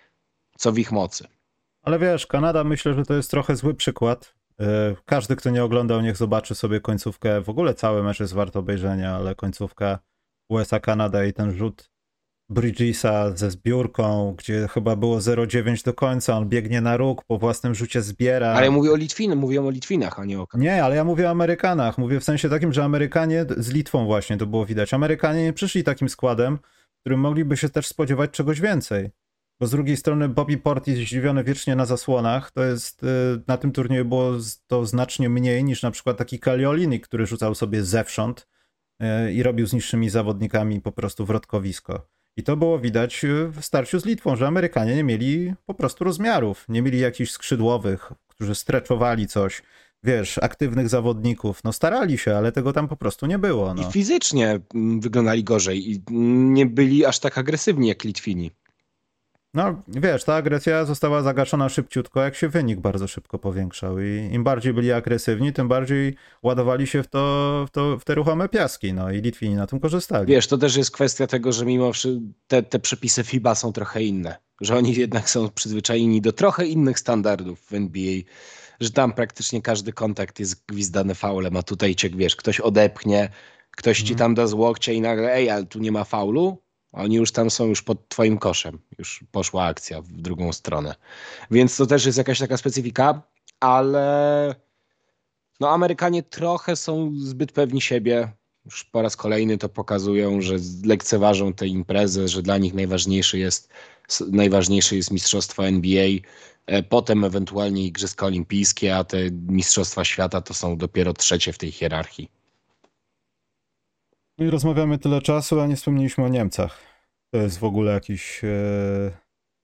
B: co w ich mocy.
A: Ale wiesz, Kanada myślę, że to jest trochę zły przykład. E, każdy, kto nie oglądał, niech zobaczy sobie końcówkę. W ogóle cały mecz jest wart obejrzenia, ale końcówka USA-Kanada i ten rzut Bridgesa ze zbiórką, gdzie chyba było 0,9 do końca, on biegnie na róg, po własnym rzucie zbiera.
B: Ale ja mówię o Litwinach, mówię o Litwinach, a nie o...
A: Nie, ale ja mówię o Amerykanach, mówię w sensie takim, że Amerykanie, z Litwą właśnie to było widać, Amerykanie nie przyszli takim składem, w którym mogliby się też spodziewać czegoś więcej. Bo z drugiej strony Bobby Portis zdziwiony wiecznie na zasłonach, to jest, y, na tym turnieju było to znacznie mniej niż na przykład taki Kaliolini, który rzucał sobie zewsząd y, i robił z niższymi zawodnikami po prostu wrotkowisko. I to było widać y, w starciu z Litwą, że Amerykanie nie mieli po prostu rozmiarów, nie mieli jakichś skrzydłowych, którzy streczowali coś, wiesz, aktywnych zawodników. No starali się, ale tego tam po prostu nie było. No.
B: I fizycznie mm, wyglądali gorzej i nie byli aż tak agresywni jak Litwini.
A: No, wiesz, ta agresja została zagaszona szybciutko, jak się wynik bardzo szybko powiększał. I im bardziej byli agresywni, tym bardziej ładowali się w, to, w, to, w te ruchome piaski. No i Litwini na tym korzystali.
B: Wiesz, to też jest kwestia tego, że mimo te, te przepisy FIBA są trochę inne. Że oni jednak są przyzwyczajeni do trochę innych standardów w NBA. Że tam praktycznie każdy kontakt jest gwizdany faulem, a tutaj cię, wiesz, ktoś odepchnie, ktoś ci mhm. tam da z łokcia i nagle, ej, ale tu nie ma faulu, oni już tam są już pod twoim koszem. Już poszła akcja w drugą stronę. Więc to też jest jakaś taka specyfika, ale no Amerykanie trochę są zbyt pewni siebie. Już po raz kolejny to pokazują, że lekceważą tę imprezę, że dla nich jest, najważniejsze jest mistrzostwo NBA, e, potem ewentualnie Igrzyska Olimpijskie, a te mistrzostwa świata to są dopiero trzecie w tej hierarchii.
A: I rozmawiamy tyle czasu, a nie wspomnieliśmy o Niemcach. To jest w ogóle jakiś, e,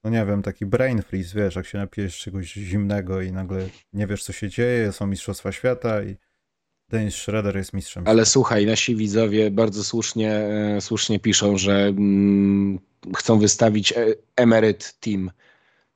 A: no nie wiem, taki brain freeze, wiesz, jak się napijesz czegoś zimnego i nagle nie wiesz, co się dzieje, są Mistrzostwa Świata i Dennis Schroeder jest mistrzem.
B: Ale słuchaj, nasi widzowie bardzo słusznie, e, słusznie piszą, że mm, chcą wystawić e, emeryt team.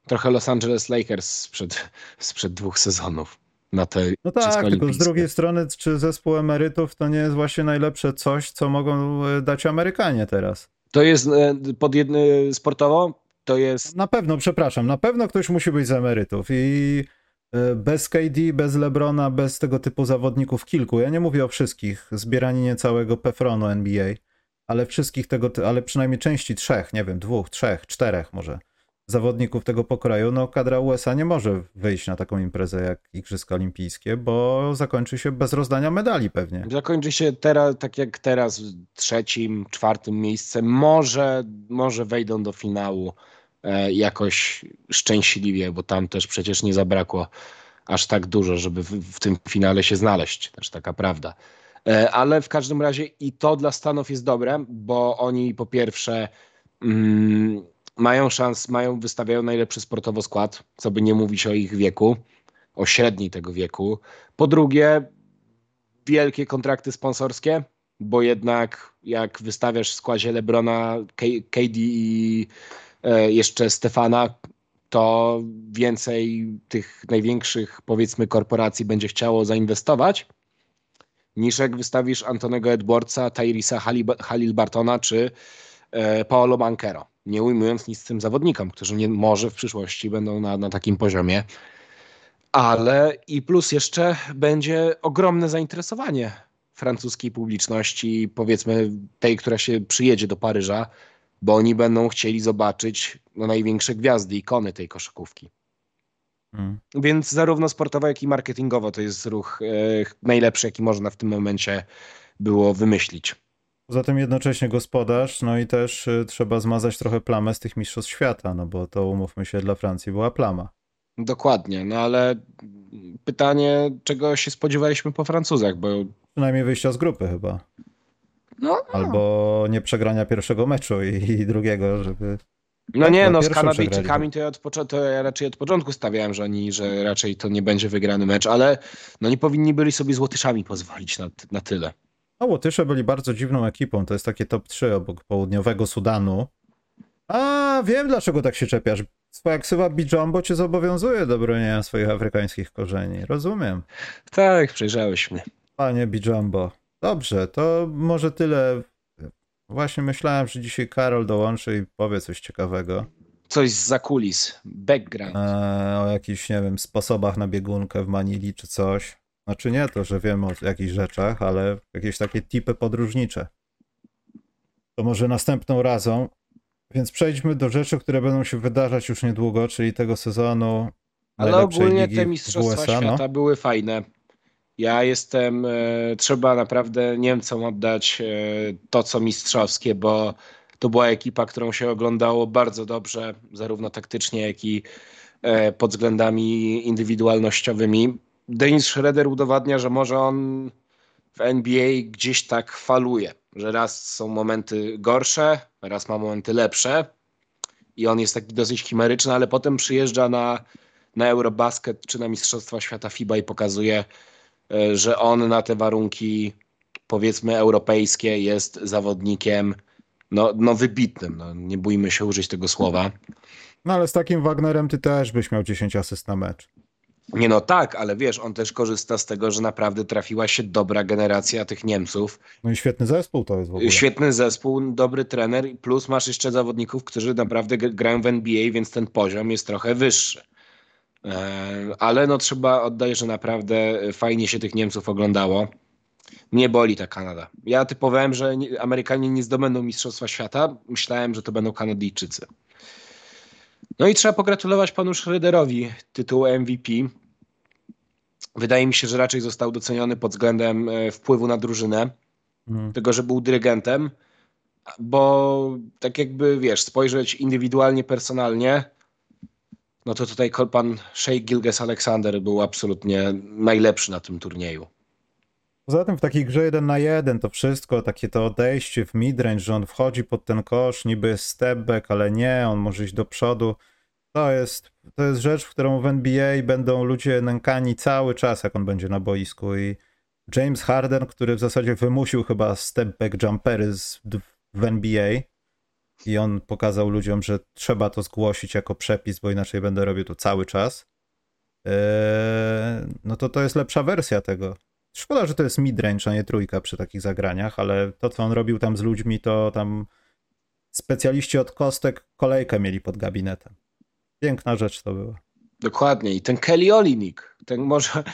B: Trochę Los Angeles Lakers sprzed, sprzed dwóch sezonów na te
A: No tak, tylko z drugiej strony, czy zespół emerytów to nie jest właśnie najlepsze coś, co mogą e, dać Amerykanie teraz?
B: To jest e, pod jedny sportowo? To jest.
A: Na pewno, przepraszam, na pewno ktoś musi być z emerytów i e, bez KD, bez Lebrona, bez tego typu zawodników kilku. Ja nie mówię o wszystkich, zbieranie całego pefronu NBA, ale wszystkich tego, ale przynajmniej części trzech, nie wiem, dwóch, trzech, czterech może zawodników tego pokroju, no kadra USA nie może wyjść na taką imprezę jak Igrzyska Olimpijskie, bo zakończy się bez rozdania medali pewnie.
B: Zakończy się teraz, tak jak teraz, trzecim, czwartym miejscem. Może, może wejdą do finału e, jakoś szczęśliwie, bo tam też przecież nie zabrakło aż tak dużo, żeby w, w tym finale się znaleźć. Też taka prawda. E, ale w każdym razie i to dla Stanów jest dobre, bo oni po pierwsze mm, mają szans, mają, wystawiają najlepszy sportowo skład, co by nie mówić o ich wieku, o średniej tego wieku. Po drugie, wielkie kontrakty sponsorskie, bo jednak jak wystawiasz w składzie Lebrona, KD i e, jeszcze Stefana, to więcej tych największych, powiedzmy, korporacji będzie chciało zainwestować, niż jak wystawisz Antonego Edwardsa, Tyrisa Halil Bartona czy e, Paolo Banquero nie ujmując nic tym zawodnikom, którzy nie, może w przyszłości będą na, na takim poziomie. Ale i plus jeszcze będzie ogromne zainteresowanie francuskiej publiczności, powiedzmy tej, która się przyjedzie do Paryża, bo oni będą chcieli zobaczyć no, największe gwiazdy, ikony tej koszykówki. Hmm. Więc zarówno sportowo, jak i marketingowo to jest ruch e, najlepszy, jaki można w tym momencie było wymyślić.
A: Poza tym jednocześnie gospodarz, no i też y, trzeba zmazać trochę plamę z tych mistrzostw świata, no bo to umówmy się, dla Francji była plama.
B: Dokładnie, no ale pytanie, czego się spodziewaliśmy po Francuzach, bo...
A: Przynajmniej wyjścia z grupy chyba. No, no. Albo nie przegrania pierwszego meczu i, i drugiego, żeby...
B: No nie, no z Kanadyjczykami to ja, od to ja raczej od początku stawiałem, że oni, że raczej to nie będzie wygrany mecz, ale no nie powinni byli sobie z Łotyszami pozwolić na, na tyle.
A: No, Łotysze byli bardzo dziwną ekipą. To jest takie top 3 obok południowego Sudanu. A wiem, dlaczego tak się czepiasz. Swoja ksywa Bijombo cię zobowiązuje do bronienia swoich afrykańskich korzeni. Rozumiem.
B: Tak, przejrzałeś mnie.
A: Panie Bijombo. Dobrze, to może tyle. Właśnie myślałem, że dzisiaj Karol dołączy i powie coś ciekawego.
B: Coś z zakulis, background.
A: Eee, o jakichś, nie wiem, sposobach na biegunkę w Manili czy coś. Znaczy nie to, że wiem o jakichś rzeczach, ale jakieś takie tipy podróżnicze. To może następną razą. Więc przejdźmy do rzeczy, które będą się wydarzać już niedługo, czyli tego sezonu.
B: Ale ogólnie te mistrzostwa USA, no. świata no? były fajne. Ja jestem, e, trzeba naprawdę Niemcom oddać e, to, co mistrzowskie, bo to była ekipa, którą się oglądało bardzo dobrze, zarówno taktycznie, jak i e, pod względami indywidualnościowymi. Dennis Schroeder udowadnia, że może on w NBA gdzieś tak faluje, że raz są momenty gorsze, raz ma momenty lepsze i on jest taki dosyć chimeryczny, ale potem przyjeżdża na, na Eurobasket czy na Mistrzostwa Świata FIBA i pokazuje, e, że on na te warunki powiedzmy europejskie jest zawodnikiem no, no wybitnym. No, nie bójmy się użyć tego słowa.
A: No ale z takim Wagnerem ty też byś miał 10 asyst na mecz.
B: Nie no tak, ale wiesz, on też korzysta z tego, że naprawdę trafiła się dobra generacja tych Niemców.
A: No i świetny zespół to jest w ogóle.
B: Świetny zespół, dobry trener, plus masz jeszcze zawodników, którzy naprawdę grają w NBA, więc ten poziom jest trochę wyższy. E, ale no trzeba oddać, że naprawdę fajnie się tych Niemców oglądało. Mnie boli ta Kanada. Ja typowałem, że Amerykanie nie zdobędą Mistrzostwa Świata. Myślałem, że to będą Kanadyjczycy. No i trzeba pogratulować panu Schroederowi tytułu MVP. Wydaje mi się, że raczej został doceniony pod względem e, wpływu na drużynę, hmm. tego, że był dyrygentem, bo tak jakby, wiesz, spojrzeć indywidualnie, personalnie, no to tutaj pan Shea Gilges Alexander był absolutnie najlepszy na tym turnieju.
A: Poza tym w takiej grze jeden na jeden to wszystko, takie to odejście w midrange, że on wchodzi pod ten kosz, niby jest step back, ale nie, on może iść do przodu. To jest, to jest rzecz, w którą w NBA będą ludzie nękani cały czas, jak on będzie na boisku. I James Harden, który w zasadzie wymusił chyba step back jumpery z, w NBA i on pokazał ludziom, że trzeba to zgłosić jako przepis, bo inaczej będę robił to cały czas. Eee, no to to jest lepsza wersja tego. Szkoda, że to jest midrange, a nie trójka przy takich zagraniach, ale to, co on robił tam z ludźmi, to tam specjaliści od kostek kolejkę mieli pod gabinetem. Piękna rzecz to była.
B: Dokładnie. I ten Kelly Olinik, ten może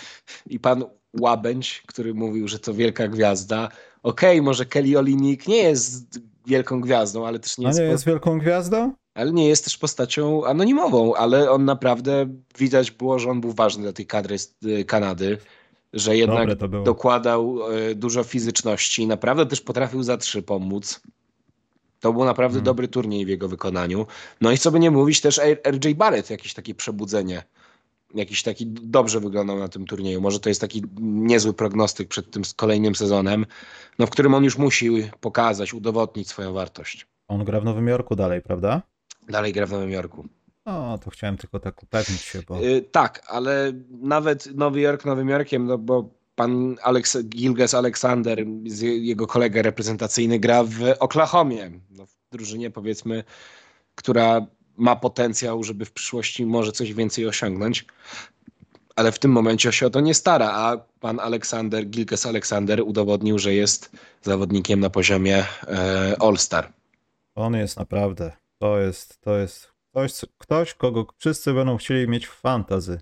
B: i pan Łabędź, który mówił, że to wielka gwiazda. Okej, okay, może Kelly Olinik nie jest wielką gwiazdą, ale też nie
A: jest... A nie jest wielką gwiazdą?
B: Ale nie jest też postacią anonimową, ale on naprawdę, widać było, że on był ważny dla tej kadry y, Kanady że jednak dokładał e, dużo fizyczności, naprawdę też potrafił za trzy pomóc. To był naprawdę hmm. dobry turniej w jego wykonaniu. No i co by nie mówić, też RJ Barrett, jakieś takie przebudzenie. Jakiś taki dobrze wyglądał na tym turnieju. Może to jest taki niezły prognostyk przed tym kolejnym sezonem, no, w którym on już musi pokazać, udowodnić swoją wartość.
A: On gra w Nowym Jorku dalej, prawda?
B: Dalej gra w Nowym Jorku.
A: No, to chciałem tylko tak upewnić się, bo...
B: Yy, tak, ale nawet Nowy Jork Nowym Jorkiem, no bo pan Alex, Gilges Alexander, jego kolega reprezentacyjny gra w Oklahomie, no, w drużynie powiedzmy, która ma potencjał, żeby w przyszłości może coś więcej osiągnąć, ale w tym momencie się o to nie stara, a pan Aleksander, Gilges Alexander udowodnił, że jest zawodnikiem na poziomie e, All-Star.
A: On jest naprawdę, to jest, to jest Ktoś, ktoś, kogo wszyscy będą chcieli mieć w fantazy.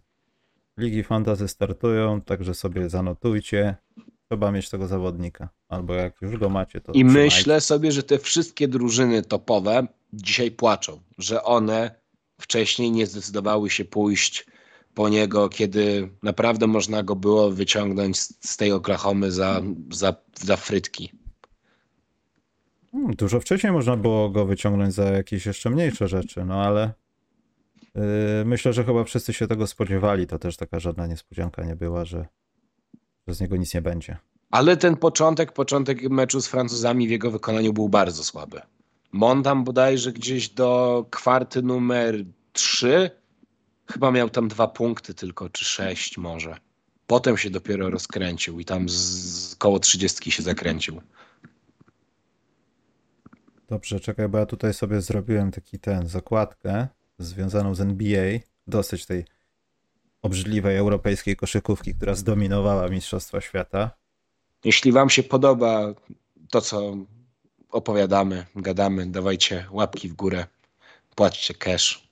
A: Ligi fantazy startują, także sobie zanotujcie. Trzeba mieć tego zawodnika. Albo jak już go macie, to.
B: I trzymajcie. myślę sobie, że te wszystkie drużyny topowe dzisiaj płaczą, że one wcześniej nie zdecydowały się pójść po niego, kiedy naprawdę można go było wyciągnąć z tej Oklahomy za, za, za frytki.
A: Hmm, dużo wcześniej można było go wyciągnąć za jakieś jeszcze mniejsze rzeczy, no ale yy, myślę, że chyba wszyscy się tego spodziewali. To też taka żadna niespodzianka nie była, że, że z niego nic nie będzie.
B: Ale ten początek, początek meczu z Francuzami w jego wykonaniu był bardzo słaby. Montam bodajże gdzieś do kwarty numer 3 chyba miał tam dwa punkty tylko, czy sześć może. Potem się dopiero rozkręcił i tam z, z koło trzydziestki się zakręcił.
A: Dobrze, czekaj, bo ja tutaj sobie zrobiłem taki ten, zakładkę związaną z NBA, dosyć tej obrzydliwej europejskiej koszykówki, która zdominowała Mistrzostwa Świata.
B: Jeśli wam się podoba to, co opowiadamy, gadamy, dawajcie łapki w górę, płaćcie cash.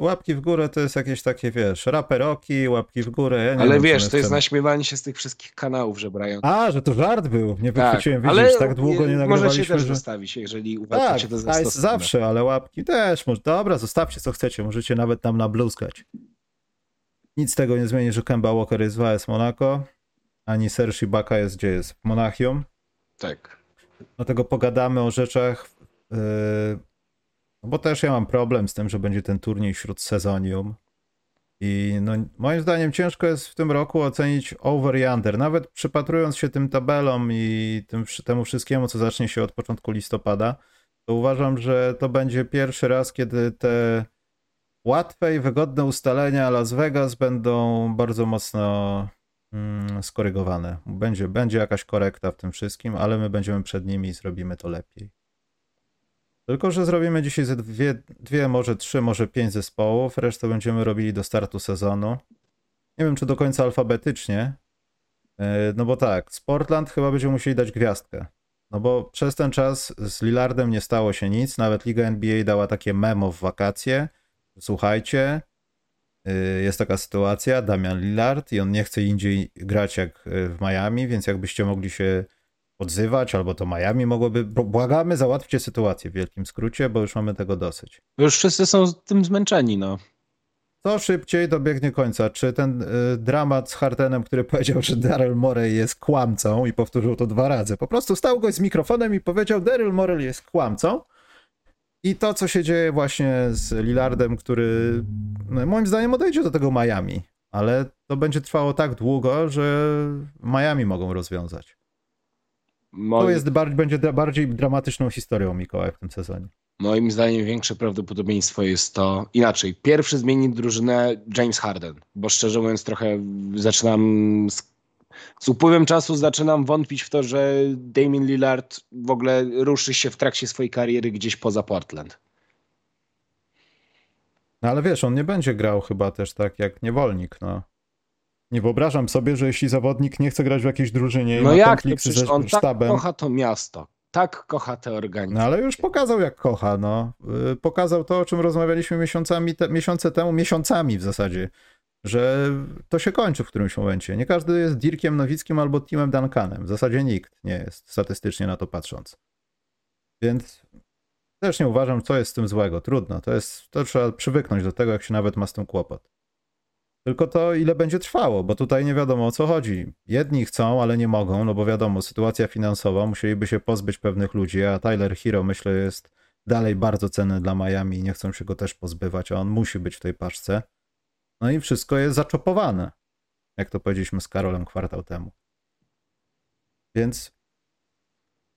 A: Łapki w górę to jest jakieś takie, wiesz, raperoki, łapki w górę. Ja
B: ale
A: wiem,
B: wiesz, to jest naśmiewanie się z tych wszystkich kanałów żebrających.
A: A, że to żart był. Nie tak, wychwyciłem, widzisz, tak długo nie nagrywaliśmy.
B: Możecie też
A: że...
B: zostawić, jeżeli uważacie
A: tak, to za jest zawsze, ale łapki też. Może... Dobra, zostawcie co chcecie, możecie nawet tam nabluzgać. Nic z tego nie zmieni, że Kemba Walker jest w AS Monaco, ani Serge Ibaka jest gdzie jest? W Monachium.
B: Tak.
A: Dlatego pogadamy o rzeczach, yy, no bo też ja mam problem z tym, że będzie ten turniej wśród sezonium. I no, moim zdaniem ciężko jest w tym roku ocenić over i under. Nawet przypatrując się tym tabelom i tym, temu wszystkiemu, co zacznie się od początku listopada, to uważam, że to będzie pierwszy raz, kiedy te łatwe i wygodne ustalenia Las Vegas będą bardzo mocno mm, skorygowane. Będzie, będzie jakaś korekta w tym wszystkim, ale my będziemy przed nimi i zrobimy to lepiej. Tylko, że zrobimy dzisiaj ze dwie, dwie, może trzy, może pięć zespołów, resztę będziemy robili do startu sezonu. Nie wiem, czy do końca alfabetycznie, e, no bo tak, Sportland chyba będziemy musieli dać gwiazdkę. No bo przez ten czas z Lillardem nie stało się nic, nawet Liga NBA dała takie memo w wakacje. Słuchajcie, y, jest taka sytuacja, Damian Lillard i on nie chce indziej grać jak y, w Miami, więc jakbyście mogli się odzywać, albo to Miami mogłoby, błagamy, załatwcie sytuację w wielkim skrócie, bo już mamy tego dosyć.
B: Już wszyscy są tym zmęczeni, no.
A: Co szybciej dobiegnie końca. Czy ten y, dramat z Hardenem, który powiedział, że Daryl Morey jest kłamcą i powtórzył to dwa razy. Po prostu stał gość z mikrofonem i powiedział, Daryl Morey jest kłamcą. I to, co się dzieje właśnie z Lillardem, który no, moim zdaniem odejdzie do tego Miami, ale to będzie trwało tak długo, że Miami mogą rozwiązać. Moi... To jest bardziej, będzie bardziej dramatyczną historią Mikołaj w tym sezonie.
B: Moim zdaniem większe prawdopodobieństwo jest to inaczej. Pierwszy zmieni drużynę James Harden, bo szczerze mówiąc trochę zaczynam z, z upływem czasu zaczynam wątpić w to, że Damien Lillard w ogóle ruszy się w trakcie swojej kariery gdzieś poza Portland.
A: No ale wiesz, on nie będzie grał chyba też tak jak niewolnik, no. Nie wyobrażam sobie, że jeśli zawodnik nie chce grać w jakiejś drużynie
B: no i ma jak konflikt to? ze on tak sztabem... tak kocha to miasto tak kocha te organizacje.
A: No ale już pokazał, jak kocha. No. Y, pokazał to, o czym rozmawialiśmy miesiącami te, miesiące temu, miesiącami w zasadzie, że to się kończy w którymś momencie. Nie każdy jest Dirkiem Nowickim albo Timem Duncanem. W zasadzie nikt nie jest, statystycznie na to patrząc. Więc też nie uważam, co jest z tym złego. Trudno. To, jest, to trzeba przywyknąć do tego, jak się nawet ma z tym kłopot. Tylko to, ile będzie trwało, bo tutaj nie wiadomo o co chodzi. Jedni chcą, ale nie mogą, no bo wiadomo, sytuacja finansowa, musieliby się pozbyć pewnych ludzi, a Tyler Hero myślę jest dalej bardzo cenny dla Miami i nie chcą się go też pozbywać, a on musi być w tej paczce. No i wszystko jest zaczopowane, jak to powiedzieliśmy z Karolem kwartał temu. Więc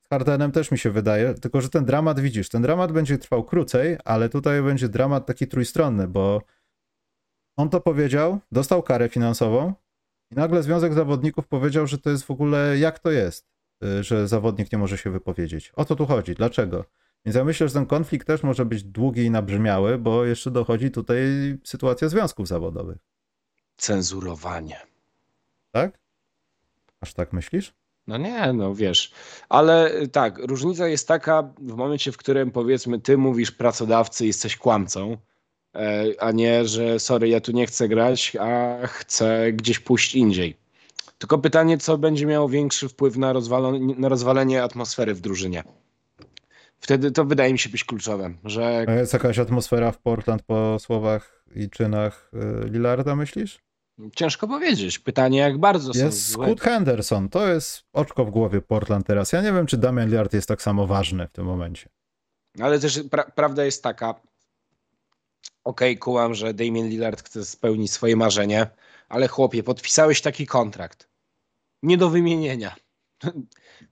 A: z Hardenem też mi się wydaje, tylko że ten dramat, widzisz, ten dramat będzie trwał krócej, ale tutaj będzie dramat taki trójstronny, bo on to powiedział, dostał karę finansową i nagle Związek Zawodników powiedział, że to jest w ogóle jak to jest, y, że zawodnik nie może się wypowiedzieć. O co tu chodzi? Dlaczego? Więc ja myślę, że ten konflikt też może być długi i nabrzmiały, bo jeszcze dochodzi tutaj sytuacja związków zawodowych.
B: Cenzurowanie.
A: Tak? Aż tak myślisz?
B: No nie, no wiesz, ale y, tak, różnica jest taka w momencie, w którym powiedzmy ty mówisz pracodawcy, jesteś kłamcą, a nie, że sorry, ja tu nie chcę grać, a chcę gdzieś pójść indziej. Tylko pytanie, co będzie miało większy wpływ na, rozwalenie, na rozwalenie atmosfery w drużynie. Wtedy to wydaje mi się być kluczowym, że...
A: A jest jakaś atmosfera w Portland po słowach i czynach e, Lillarda, myślisz?
B: Ciężko powiedzieć. Pytanie, jak bardzo
A: jest są Jest Scott Henderson. To jest oczko w głowie Portland teraz. Ja nie wiem, czy Damian Lillard jest tak samo ważny w tym momencie.
B: Ale też pra prawda jest taka, okej, okay, kułam, że Damien Lillard chce spełnić swoje marzenie, ale chłopie, podpisałeś taki kontrakt. Nie do wymienienia.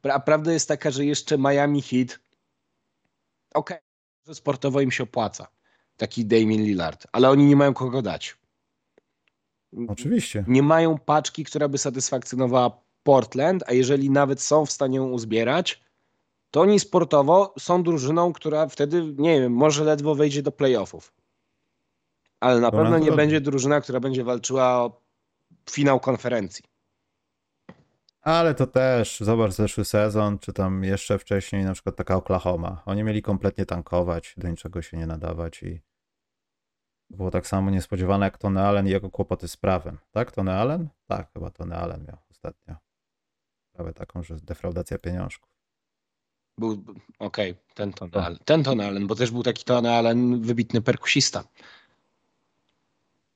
B: Pra prawda jest taka, że jeszcze Miami Heat okej, okay, że sportowo im się opłaca. Taki Damien Lillard, ale oni nie mają kogo dać.
A: Oczywiście.
B: Nie mają paczki, która by satysfakcjonowała Portland, a jeżeli nawet są w stanie ją uzbierać, to oni sportowo są drużyną, która wtedy, nie wiem, może ledwo wejdzie do playoffów ale na pewno nie będzie drużyna, która będzie walczyła o finał konferencji.
A: Ale to też, zobacz zeszły sezon, czy tam jeszcze wcześniej, na przykład taka Oklahoma. Oni mieli kompletnie tankować, do niczego się nie nadawać i było tak samo niespodziewane jak Tony Allen i jego kłopoty z prawem. Tak, Tony Allen? Tak, chyba Tony Allen miał ostatnio. Sprawę taką, że defraudacja pieniążków.
B: Był, okej, okay, ten Tony Allen. Ten Tony Allen, bo też był taki Tony Allen, wybitny perkusista.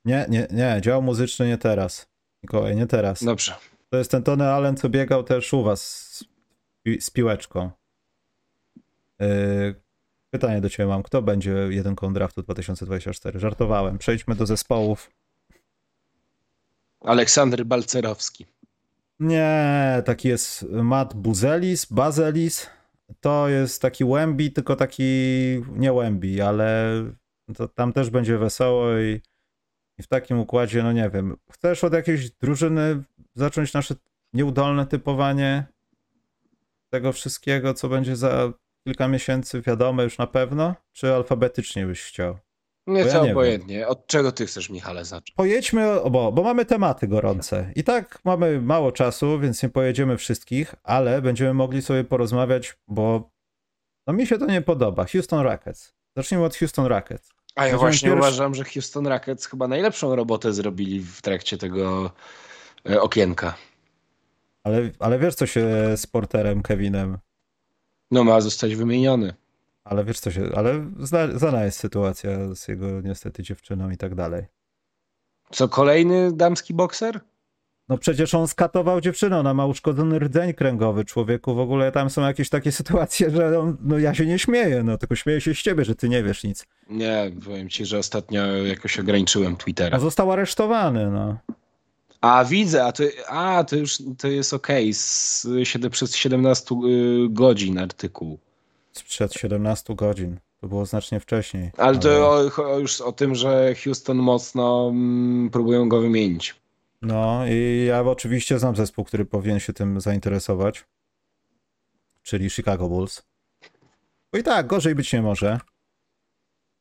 A: Nie, nie, nie, dział muzyczny nie teraz. Mikołaj, nie teraz.
B: Dobrze.
A: To jest ten Tony Allen, co biegał też u was z, z piłeczką. Yy, pytanie do ciebie mam. Kto będzie jedynką draftu 2024? Żartowałem. Przejdźmy do zespołów.
B: Aleksander Balcerowski.
A: Nie, taki jest Matt Buzelis, Bazelis. To jest taki Łębi, tylko taki nie Łębi, ale to tam też będzie wesoło i, i w takim układzie, no nie wiem. Chcesz od jakiejś drużyny zacząć nasze nieudolne typowanie tego wszystkiego, co będzie za kilka miesięcy wiadome już na pewno? Czy alfabetycznie byś chciał?
B: Nieco
A: ja nie
B: obojętnie. Od czego ty chcesz, Michale, zacząć?
A: Pojedźmy, bo, bo mamy tematy gorące. I tak mamy mało czasu, więc nie pojedziemy wszystkich, ale będziemy mogli sobie porozmawiać, bo no mi się to nie podoba. Houston Rockets. Zacznijmy od Houston Rockets.
B: A ja właśnie
A: pierwszy-
B: uważam, że Houston Rockets chyba najlepszą robotę zrobili w trakcie tego e, okienka.
A: Ale, ale wiesz, co się z Porterem Kevinem
B: No ma zostać wymieniony.
A: Ale wiesz co się, ale zna, znana jest sytuacja z jego niestety dziewczyną i tak dalej.
B: Co, kolejny damski bokser?
A: No przecież on skatował dziewczynę, ona ma uszkodzony rdzeń kręgowy, człowieku, w ogóle tam są jakieś takie sytuacje, że on, no ja się nie śmieję, no tylko śmieję się z ciebie, że ty nie wiesz nic.
B: Nie, powiem ci, że ostatnio jakoś ograniczyłem Twittera.
A: On został aresztowany, no.
B: A widzę, a to, a, to już to jest okej. siedem- Przez 17 y, godzin artykuł.
A: Sprzed 17 godzin. To było znacznie wcześniej.
B: Ale to o, o, już o tym, że Houston mocno mm, próbują go wymienić.
A: No i ja oczywiście znam zespół, który powinien się tym zainteresować, czyli Chicago Bulls. Bo i tak, gorzej być nie może.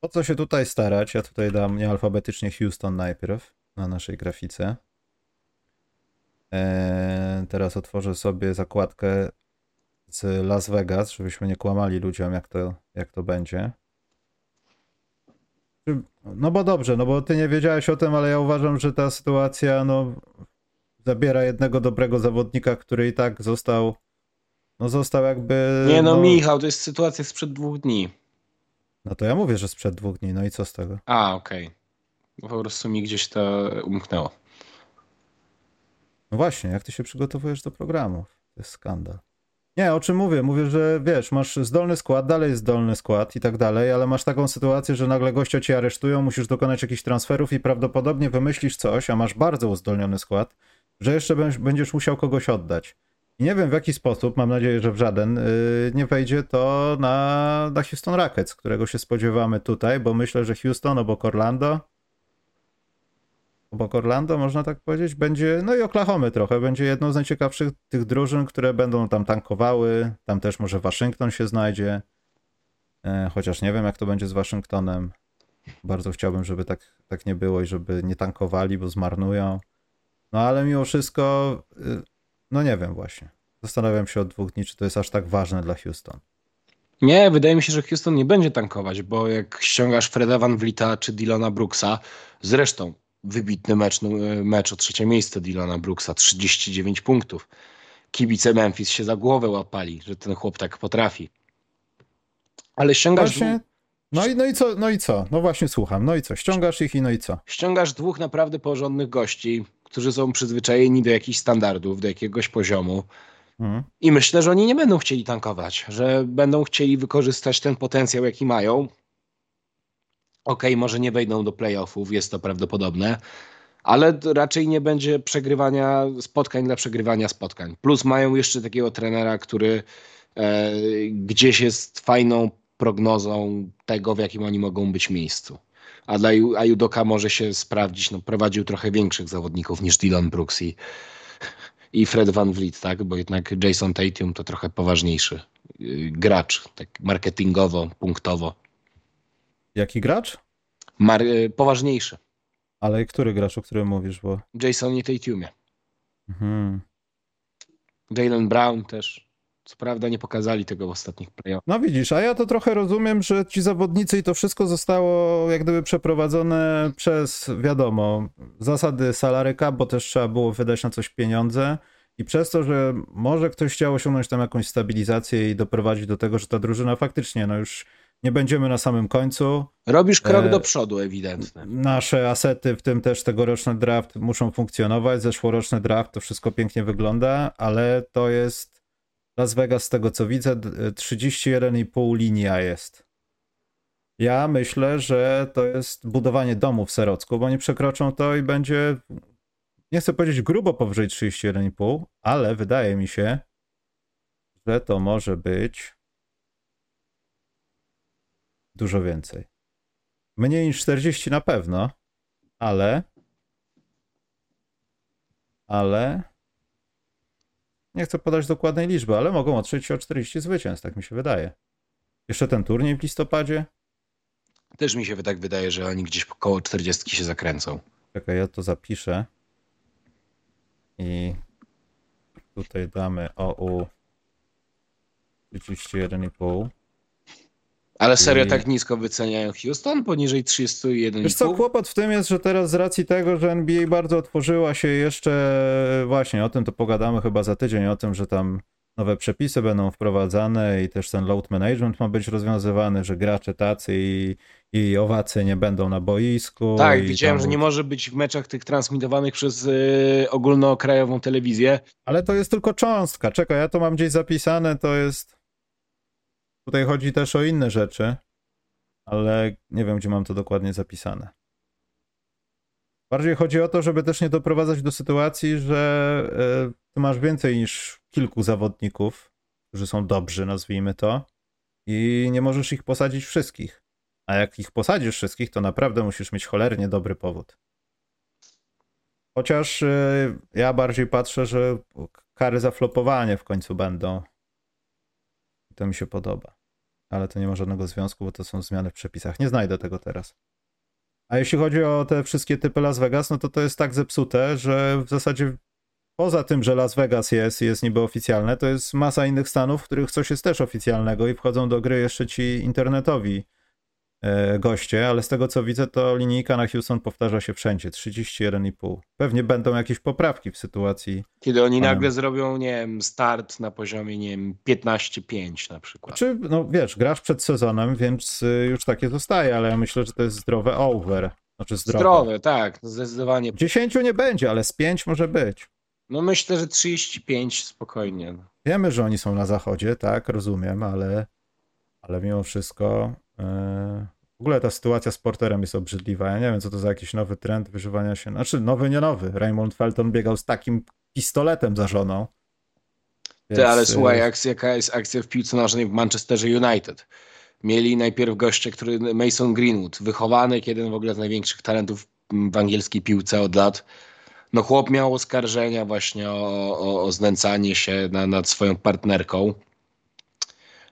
A: Po co się tutaj starać? Ja tutaj dam niealfabetycznie Houston najpierw na naszej grafice. Eee, teraz otworzę sobie zakładkę z Las Vegas, żebyśmy nie kłamali ludziom, jak to, jak to będzie. No bo dobrze, no bo ty nie wiedziałeś o tym, ale ja uważam, że ta sytuacja no, zabiera jednego dobrego zawodnika, który i tak został, no został jakby...
B: Nie no, Michał, to jest sytuacja sprzed dwóch dni.
A: No to ja mówię, że sprzed dwóch dni, no i co z tego?
B: A, okej. Bo Po prostu mi gdzieś to umknęło.
A: No właśnie, jak ty się przygotowujesz do programów? To jest skandal. Nie, o czym mówię? Mówię, że wiesz, masz zdolny skład, dalej jest zdolny skład i tak dalej, ale masz taką sytuację, że nagle gościa cię aresztują, musisz dokonać jakichś transferów i prawdopodobnie wymyślisz coś, a masz bardzo uzdolniony skład, że jeszcze będziesz- musiał kogoś oddać. I nie wiem w jaki sposób, mam nadzieję, że w żaden, yy, nie wejdzie to na, na Houston Rockets, którego się spodziewamy tutaj, bo myślę, że Houston obok Orlando, obok Orlando, można tak powiedzieć, będzie, no i Oklahomy trochę, będzie jedną z najciekawszych tych drużyn, które będą tam tankowały. Tam też może Waszyngton się znajdzie. E, chociaż nie wiem, jak to będzie z Waszyngtonem. Bardzo chciałbym, żeby tak, tak nie było i żeby nie tankowali, bo zmarnują. No ale mimo wszystko, y, no nie wiem właśnie. Zastanawiam się od dwóch dni, czy to jest aż tak ważne dla Houston.
B: Nie, wydaje mi się, że Houston nie będzie tankować, bo jak ściągasz Freda Van Vlieta czy Dylana Brooksa, zresztą wybitny mecz, no, mecz o trzecie miejsce Dylana Brooksa, 39 punktów. Kibice Memphis się za głowę łapali, że ten chłop tak potrafi. Ale ściągasz,
A: Właśnie. No i, no i co? No i co? No właśnie słucham. No i co? Ściągasz ich i no i co?
B: ściągasz dwóch naprawdę porządnych gości, którzy są przyzwyczajeni do jakichś standardów, do jakiegoś poziomu.
A: Mhm.
B: I myślę, że oni nie będą chcieli tankować, że będą chcieli wykorzystać ten potencjał, jaki mają. Okej, może nie wejdą do playoffów, jest to prawdopodobne, ale raczej nie będzie przegrywania spotkań dla przegrywania spotkań. Plus mają jeszcze takiego trenera, który e, gdzieś jest fajną prognozą tego, w jakim oni mogą być miejscu. A dla Judoka może się sprawdzić, no, prowadził trochę większych zawodników niż Dylan Brooks i, i Fred Van Vliet, tak? bo jednak Jason Tatum to trochę poważniejszy y, gracz, tak marketingowo, punktowo.
A: Jaki gracz?
B: Mar- y, poważniejszy.
A: Ale który gracz, o którym mówisz, bo...
B: Jasonie Tatumie.
A: Mhm.
B: Jalen Brown też. Co prawda nie pokazali tego w ostatnich playoffach.
A: No widzisz, a ja to trochę rozumiem, że ci zawodnicy i to wszystko zostało jak gdyby przeprowadzone przez, wiadomo, zasady salary cap, bo też trzeba było wydać na coś pieniądze i przez to, że może ktoś chciał osiągnąć tam jakąś stabilizację i doprowadzić do tego, że ta drużyna faktycznie, no już nie będziemy na samym końcu.
B: Robisz krok
A: E,
B: do przodu ewidentny.
A: Nasze asety, w tym też tegoroczny draft, muszą funkcjonować. Zeszłoroczny draft, to wszystko pięknie wygląda, ale to jest Las Vegas, z tego co widzę, 31,5 linia jest. Ja myślę, że to jest budowanie domu w Serocku, bo nie przekroczą to i będzie, nie chcę powiedzieć grubo powyżej 31,5, ale wydaje mi się, że to może być dużo więcej. Mniej niż 40 na pewno, ale ale nie chcę podać dokładnej liczby, ale mogą otrzeć się o 40 zwycięstw, tak mi się wydaje. Jeszcze ten turniej w listopadzie?
B: Też mi się tak wydaje, że oni gdzieś około 40 się zakręcą.
A: Czekaj, ja to zapiszę. I tutaj damy OU 31,5.
B: Ale serio
A: I-
B: tak nisko wyceniają Houston? Poniżej 31,5?
A: Wiesz co, kłopot w tym jest, że teraz z racji tego, że NBA bardzo otworzyła się jeszcze, właśnie o tym to pogadamy chyba za tydzień, o tym, że tam nowe przepisy będą wprowadzane i też ten load management ma być rozwiązywany, że gracze tacy i, i owacy nie będą na boisku.
B: Tak, widziałem,
A: tam-
B: że nie może być w meczach tych transmitowanych przez y, ogólnokrajową telewizję.
A: Ale to jest tylko cząstka. Czekaj, ja to mam gdzieś zapisane, to jest... Tutaj chodzi też o inne rzeczy, ale nie wiem, gdzie mam to dokładnie zapisane. Bardziej chodzi o to, żeby też nie doprowadzać do sytuacji, że e, ty masz więcej niż kilku zawodników, którzy są dobrzy, nazwijmy to, i nie możesz ich posadzić wszystkich. A jak ich posadzisz wszystkich, to naprawdę musisz mieć cholernie dobry powód. Chociaż e, ja bardziej patrzę, że kary za flopowanie w końcu będą. I To mi się podoba. Ale to nie ma żadnego związku, bo to są zmiany w przepisach. Nie znajdę tego teraz. A jeśli chodzi o te wszystkie typy Las Vegas, no to to jest tak zepsute, że w zasadzie poza tym, że Las Vegas jest jest niby oficjalne, to jest masa innych stanów, w których coś jest też oficjalnego i wchodzą do gry jeszcze ci internetowi goście, ale z tego co widzę, to linijka na Houston powtarza się wszędzie, 31,5. Pewnie będą jakieś poprawki w sytuacji.
B: Kiedy oni nagle zrobią, nie wiem, start na poziomie, nie wiem, 15-5 na przykład.
A: Czy, no wiesz, grasz przed sezonem, więc y, już takie zostaje, ale ja myślę, że to jest zdrowe over. Znaczy zdrowe.
B: Zdrowe, tak, zdecydowanie.
A: 10 nie będzie, ale z 5 może być.
B: No myślę, że 35 spokojnie.
A: Wiemy, że oni są na zachodzie, tak, rozumiem, ale, ale mimo wszystko e, w ogóle ta sytuacja z Porterem jest obrzydliwa. Ja nie wiem, co to za jakiś nowy trend wyżywania się. Znaczy, nowy, nie nowy. Raymond Felton biegał z takim pistoletem za żoną.
B: Ty, ale
A: Więc,
B: słuchaj,
A: e,
B: akcja, jaka jest akcja w piłce nożnej w Manchesterze United. Mieli najpierw goście, który Mason Greenwood, wychowany, jeden w ogóle z największych talentów w angielskiej piłce od lat. No chłop miał oskarżenia właśnie o, o, o znęcanie się na, nad swoją partnerką.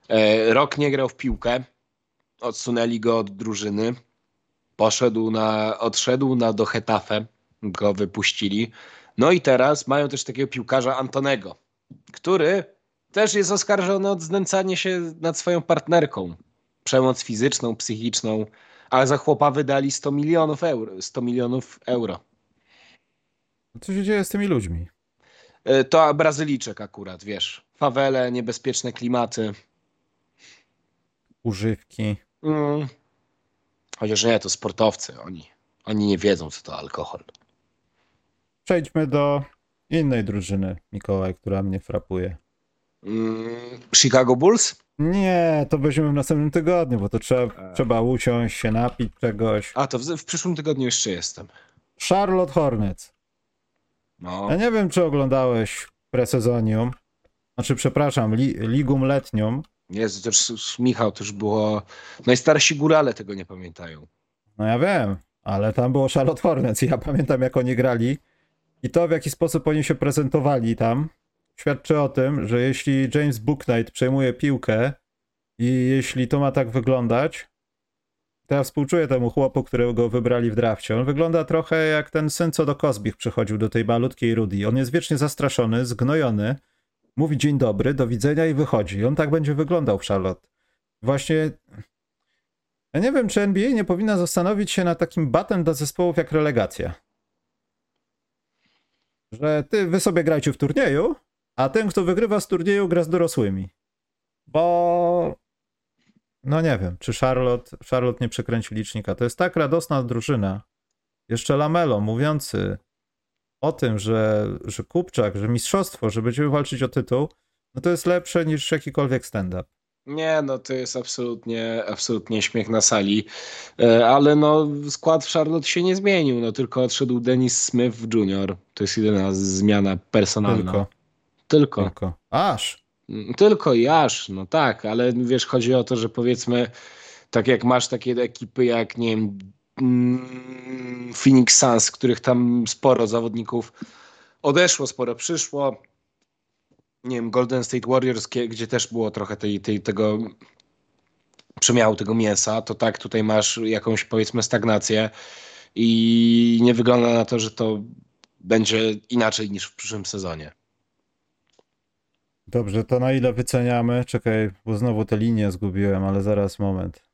B: E, rok nie grał w piłkę. Odsunęli go od drużyny. Poszedł na, odszedł na do Hetafe. Go wypuścili. No i teraz mają też takiego piłkarza Antonego, który też jest oskarżony o znęcanie się nad swoją partnerką. Przemoc fizyczną, psychiczną, ale za chłopa wydali 100 milionów euro. 100 milionów euro.
A: Co się dzieje z tymi ludźmi?
B: E, To Brazylijczyk akurat, wiesz. Fawele, niebezpieczne klimaty.
A: Używki.
B: Mm. Chociaż nie, to sportowcy. Oni, oni nie wiedzą, co to alkohol.
A: Przejdźmy do innej drużyny, Mikołaj, która mnie frapuje.
B: Mm. Chicago Bulls?
A: Nie, to weźmiemy w następnym tygodniu, bo to trzeba, trzeba usiąść, się napić czegoś.
B: A, to w, w przyszłym tygodniu jeszcze jestem.
A: Charlotte Hornets.
B: No.
A: Ja nie wiem, czy oglądałeś presezonium. Znaczy, przepraszam, li, ligum letnią.
B: To już, Michał, już było... Najstarsi górale tego nie pamiętają.
A: No ja wiem, ale tam było Charlotte Hornets i ja pamiętam, jak oni grali. I to, w jaki sposób oni się prezentowali tam, świadczy o tym, że jeśli James Booknight przejmuje piłkę i jeśli to ma tak wyglądać, to ja współczuję temu chłopu, którego wybrali w drafcie. On wygląda trochę jak ten syn, co do Kozbich przychodził do tej malutkiej Rudy. On jest wiecznie zastraszony, zgnojony, mówi dzień dobry, do widzenia i wychodzi. I on tak będzie wyglądał w Charlotte. Właśnie ja nie wiem, czy NBA nie powinna zastanowić się nad takim batem dla zespołów jak relegacja. Że ty, wy sobie grajcie w turnieju, a ten, kto wygrywa z turnieju, gra z dorosłymi. Bo no nie wiem, czy Charlotte, Charlotte nie przekręci licznika. To jest tak radosna drużyna. Jeszcze Lamelo mówiący o tym, że, że Kupczak, że mistrzostwo, że będziemy walczyć o tytuł. No to jest lepsze niż jakikolwiek stand-up.
B: Nie, no to jest absolutnie, absolutnie śmiech na sali, E, ale no skład w Charlotte się nie zmienił, no tylko odszedł Dennis Smith Jr. To jest jedyna zmiana personalna.
A: Tylko,
B: Tylko.
A: tylko. Aż.
B: Mm, Tylko i aż, no tak, ale wiesz, chodzi o to, że powiedzmy, tak jak masz takie ekipy jak, nie wiem, Phoenix Suns, których tam sporo zawodników odeszło, sporo przyszło. Nie wiem, Golden State Warriors, gdzie też było trochę tej, tej, tego przemiału tego mięsa, to tak, tutaj masz jakąś powiedzmy stagnację i nie wygląda na to, że to będzie inaczej niż w przyszłym sezonie.
A: Dobrze, to na ile wyceniamy? Czekaj, bo znowu te linie zgubiłem, ale zaraz moment.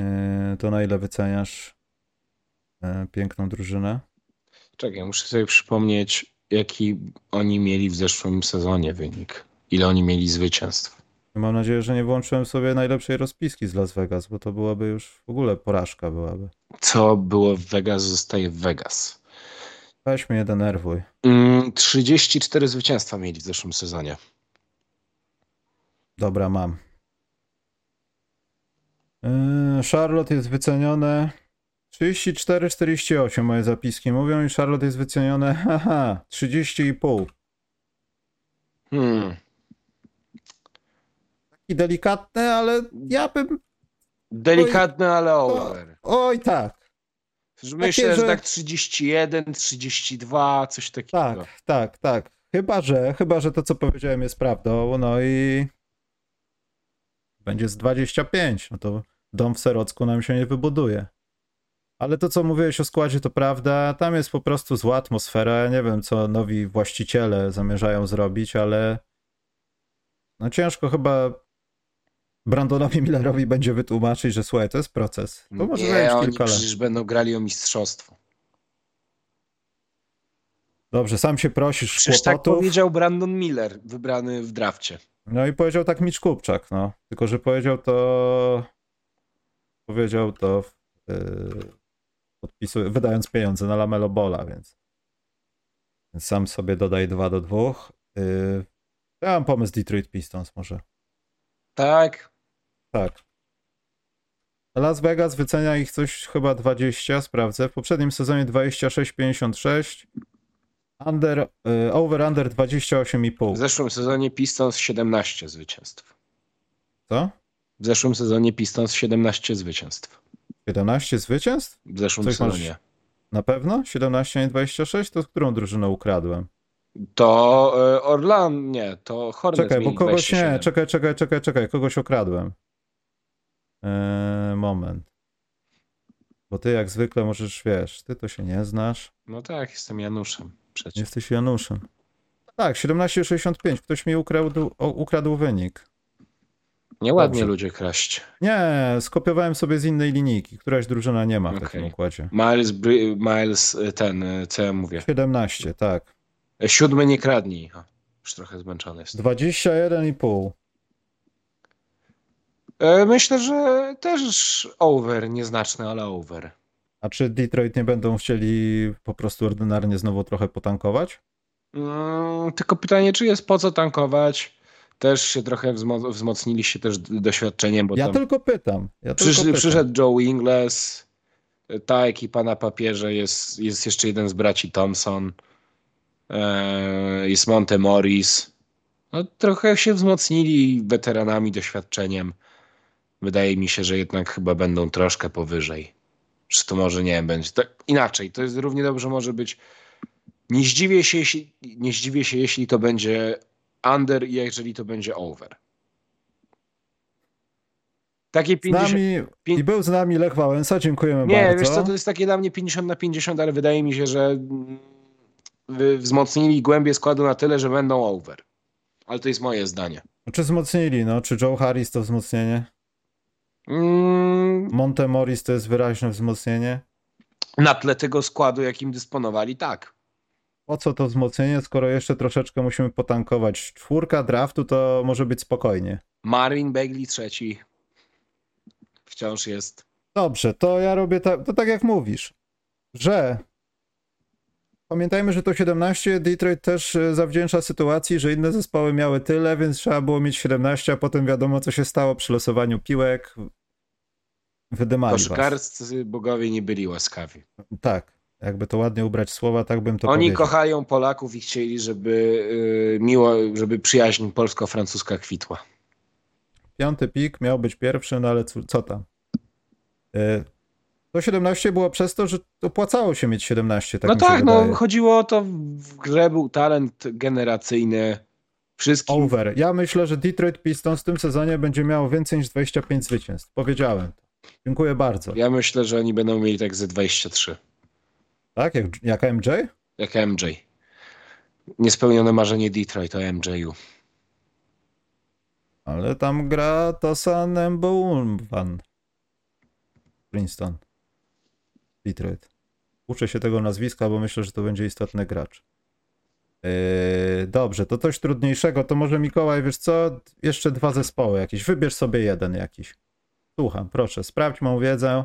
A: Yy, to na ile wyceniasz yy, piękną drużynę?
B: Czekaj, muszę sobie przypomnieć, jaki oni mieli w zeszłym sezonie wynik. Ile oni mieli zwycięstw.
A: Mam nadzieję, że nie włączyłem sobie najlepszej rozpiski z Las Vegas, bo to byłaby już w ogóle porażka byłaby.
B: Co było w Vegas, zostaje w Vegas.
A: Weź mnie denerwuj.
B: Mm, 34 zwycięstwa mieli w zeszłym sezonie.
A: Dobra, mam. Yy, Charlotte jest wycenione 34-48 moje zapiski mówią i Charlotte jest wycenione haha 30,5.
B: Hmm.
A: I delikatne, ale ja bym
B: Delikatne, ale over.
A: oj tak.
B: Myślę, że
A: że-
B: tak 31, 32, coś takiego.
A: Tak, tak, tak. Chyba, że, chyba, że to, co powiedziałem, jest prawdą. No i będzie z 25. No to dom w Serocku nam się nie wybuduje. Ale to, co mówiłeś o składzie, to prawda. Tam jest po prostu zła atmosfera. Nie wiem, co nowi właściciele zamierzają zrobić, ale no ciężko chyba Brandonowi Millerowi będzie wytłumaczyć, że słuchaj, to jest proces. To może
B: Nie,
A: zająć
B: oni
A: kilka lat.
B: przecież będą grali o mistrzostwo.
A: Dobrze, sam się prosisz
B: Przecież tak
A: kłopotów.
B: powiedział Brandon Miller, wybrany w drafcie.
A: No i powiedział tak Micz Kupczak, no. Tylko, że powiedział to... Powiedział to w, yy, podpisu, wydając pieniądze na Lamelo Bola, więc... więc sam sobie dodaj 2 do 2. Yy, ja mam pomysł Detroit Pistons może.
B: Tak,
A: Tak. Las Vegas wycenia ich coś chyba 20, sprawdzę. W poprzednim sezonie 26,56. Under, yy, over under
B: w
A: 28,5.
B: zeszłym sezonie Pistons 17 zwycięstw.
A: Co?
B: W zeszłym sezonie Pistons 17 zwycięstw.
A: 17 zwycięstw?
B: W zeszłym
A: Coś masz-
B: sezonie.
A: Na pewno? 17, nie 26? To którą drużynę ukradłem?
B: To e, Orlan, nie, to Hornets
A: Czekaj, bo kogoś
B: 27.
A: nie, czekaj, czekaj, czekaj, czekaj, kogoś okradłem. Eee, moment. Bo ty jak zwykle możesz, wiesz, ty to się nie znasz.
B: No tak, jestem Januszem przecież.
A: Jesteś Januszem. Tak, 17,65. Ktoś mi ukradł, ukradł wynik.
B: Nieładnie
A: Dobrze.
B: ludzie kraść.
A: Nie, skopiowałem sobie z innej linijki. Któraś drużyna nie ma w
B: Okej.
A: takim układzie.
B: Miles, Miles e, ten, e, co ja mówię.
A: 17, tak.
B: E, Siódmy nie kradnij. O, już trochę zmęczony jest.
A: 21,5.
B: E, Myślę, że też over, nieznaczny, ale over.
A: A czy Detroit nie będą chcieli po prostu ordynarnie znowu trochę potankować?
B: Mm, tylko pytanie, czy jest po co tankować? Też się trochę wzmo- wzmocnili się też doświadczeniem, bo
A: Ja
B: tam
A: tylko pytam. Ja
B: przysz-
A: tylko pytam.
B: przyszedł Joe Ingles, ta ekipa na papierze jest, jest jeszcze jeden z braci Thompson, e, jest Monte Morris. No, trochę się wzmocnili weteranami, doświadczeniem. Wydaje mi się, że jednak chyba będą troszkę powyżej. Czy to może nie wiem, będzie tak inaczej. To jest równie dobrze może być. Nie zdziwię się, jeśli, nie zdziwię się, jeśli to będzie under i jeżeli to będzie over. Takie
A: Z
B: 50.
A: nami i był z nami Lech Wałęsa, dziękujemy
B: Nie,
A: bardzo.
B: wiesz co, to jest takie dla mnie 50 na 50, ale wydaje mi się, że wzmocnili głębię składu na tyle, że będą over. Ale to jest moje zdanie.
A: Czy wzmocnili, no? Czy Joe Harris to wzmocnienie?
B: Mm,
A: Monte Morris to jest wyraźne wzmocnienie?
B: na tle tego składu, jakim dysponowali, tak.
A: Po co to wzmocnienie, skoro jeszcze troszeczkę musimy potankować? Czwórka draftu to może być spokojnie.
B: Marvin Bagley trzeci wciąż jest.
A: Dobrze, to ja robię tak, to tak jak mówisz, że pamiętajmy, że to 17 Detroit też e, zawdzięcza sytuacji, że inne zespoły miały tyle, więc trzeba było mieć 17, a potem wiadomo, co się stało przy losowaniu piłek. Wydymali was.
B: Koszykarscy bogowie nie byli łaskawi.
A: Tak, jakby to ładnie ubrać słowa, tak bym to
B: Oni
A: powiedział.
B: kochają Polaków i chcieli, żeby y, miło, żeby przyjaźń polsko-francuska kwitła.
A: Piąty pik miał być pierwszy, no ale co, co tam? E, To 17 było przez to, że opłacało się mieć 17, tak
B: no tak,
A: wydaje.
B: no chodziło o to, w grze był talent generacyjny. Wszystkim
A: Over. Ja myślę, że Detroit Pistons w tym sezonie będzie miało więcej niż 25 zwycięstw. Powiedziałem. Dziękuję bardzo.
B: Ja myślę, że oni będą mieli tak ze 23.
A: Tak? Jak, jak MJ?
B: Jak MJ. Niespełnione marzenie Detroit o MJ-u.
A: Ale tam gra Tosan Mbouvan. Princeton. Detroit. Uczę się tego nazwiska, bo myślę, że to będzie istotny gracz. Yy, dobrze, to coś trudniejszego. To może Mikołaj, wiesz co? Jeszcze dwa zespoły jakieś. Wybierz sobie jeden jakiś. Słucham, proszę, sprawdź moją wiedzę.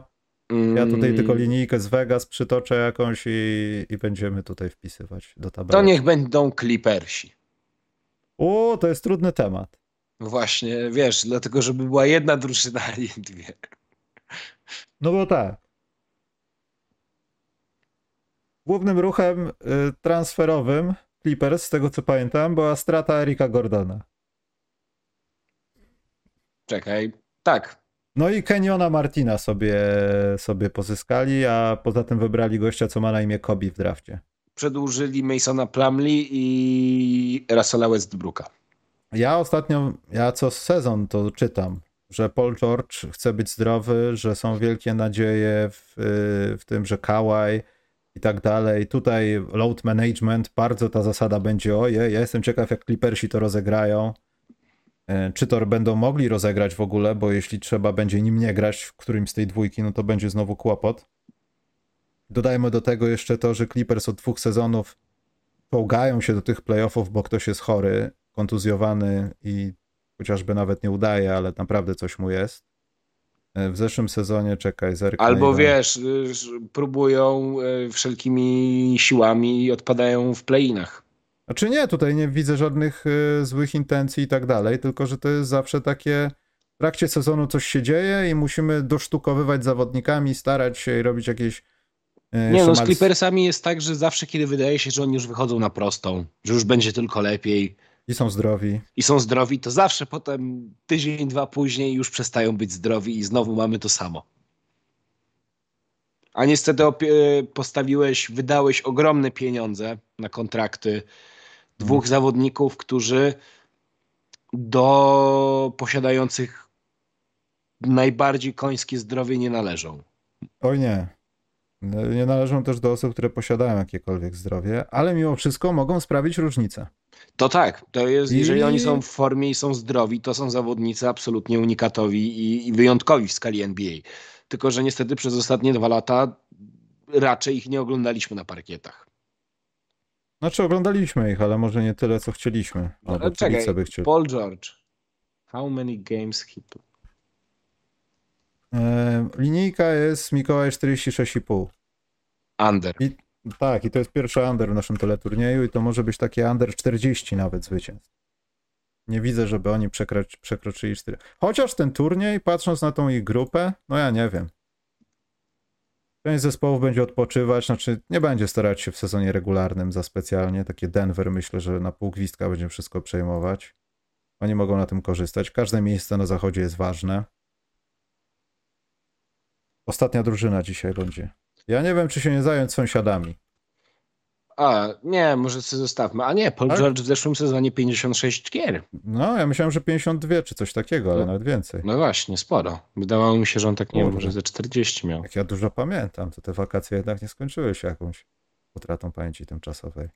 A: Ja tutaj
B: Mm,
A: tylko linijkę z Vegas przytoczę jakąś i, i będziemy tutaj wpisywać do
B: To
A: tabeli.
B: niech będą Clippersi.
A: O, to jest trudny temat.
B: Właśnie, wiesz, dlatego, żeby była jedna drużyna, a nie dwie.
A: No bo tak. Głównym ruchem y, transferowym Clippers, z tego co pamiętam, była strata Erika Gordona.
B: Czekaj. Tak.
A: No i Keniona Martina sobie, sobie pozyskali, a poza tym wybrali gościa, co ma na imię Kobe w drafcie.
B: Przedłużyli Masona Plumlee i Russella Westbrooka.
A: Ja ostatnio, ja co sezon to czytam, że Paul George chce być zdrowy, że są wielkie nadzieje w, w tym, że Kawhi i tak dalej. Tutaj load management, bardzo ta zasada będzie, oje, ja jestem ciekaw jak Clippersi to rozegrają. E, Czy to będą mogli rozegrać w ogóle, bo jeśli trzeba będzie nim nie grać w którymś z tej dwójki, no to będzie znowu kłopot. Dodajmy do tego jeszcze to, że Clippers od dwóch sezonów czołgają się do tych playoffów, bo ktoś jest chory, kontuzjowany i chociażby nawet nie udaje, ale naprawdę coś mu jest. E, W zeszłym sezonie, czekaj, zerknę.
B: Albo
A: ile-
B: wiesz, y, próbują y, wszelkimi siłami i odpadają w playinach.
A: Znaczy nie, tutaj nie widzę żadnych y, złych intencji i tak dalej, tylko że to jest zawsze takie w trakcie sezonu coś się dzieje i musimy dosztukowywać zawodnikami, starać się i robić jakieś y,
B: Nie no, z Clippersami jest tak, że zawsze kiedy wydaje się, że oni już wychodzą na prostą, że już będzie tylko lepiej
A: i są zdrowi.
B: i są zdrowi, to zawsze potem tydzień, dwa później już przestają być zdrowi i znowu mamy to samo. A niestety postawiłeś, wydałeś ogromne pieniądze na kontrakty dwóch zawodników, którzy do posiadających najbardziej końskie zdrowie nie należą.
A: Oj nie. Nie należą też do osób, które posiadają jakiekolwiek zdrowie, ale mimo wszystko mogą sprawić różnicę.
B: To tak, to jest,
A: I-
B: jeżeli oni są w formie i są zdrowi, to są zawodnicy absolutnie unikatowi i, i wyjątkowi w skali NBA. Tylko, że niestety przez ostatnie dwa lata raczej ich nie oglądaliśmy na parkietach.
A: Znaczy oglądaliśmy ich, ale może nie tyle, co chcieliśmy. Albo
B: Ale czekaj,
A: by chcieli.
B: Paul George. How many games he?
A: E, linijka jest Mikołaj 46,5.
B: Under.
A: I, tak, i to jest pierwszy under w naszym teleturnieju i to może być takie under 40 nawet zwycięstw. Nie widzę, żeby oni przekroc- przekroczyli 4. Chociaż ten turniej, patrząc na tą ich grupę, no ja nie wiem. Część zespołów będzie odpoczywać, znaczy nie będzie starać się w sezonie regularnym za specjalnie. Takie Denver myślę, że na pół gwizdka będzie wszystko przejmować. Oni mogą na tym korzystać. Każde miejsce na zachodzie jest ważne. Ostatnia drużyna dzisiaj będzie. Ja nie wiem, czy się nie zająć sąsiadami.
B: A, nie, może sobie zostawmy. A nie, Paul
A: Tak?
B: George w zeszłym sezonie 56 gier.
A: No, ja myślałem, że 52 czy coś takiego, ale
B: No.
A: nawet więcej.
B: No właśnie, sporo. Wydawało mi się, że on tak, nie wiem, może ze 40 miał.
A: Jak ja dużo pamiętam, to te wakacje jednak nie skończyły się jakąś utratą pamięci tymczasowej.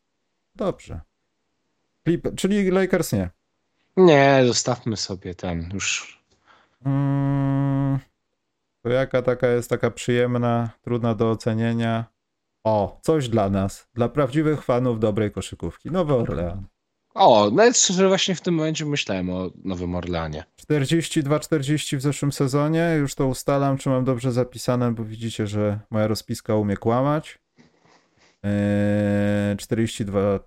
A: Dobrze. Czyli Lakers nie.
B: Nie, zostawmy sobie ten już.
A: Mm, to jaka taka jest taka przyjemna, trudna do ocenienia? O, coś dla nas, dla prawdziwych fanów dobrej koszykówki. Nowy Orlean.
B: O, nawet szczerze właśnie w tym momencie myślałem o Nowym Orleanie.
A: 42-40 w zeszłym sezonie. Już to ustalam, czy mam dobrze zapisane, bo widzicie, że moja rozpiska umie kłamać. Eee, 42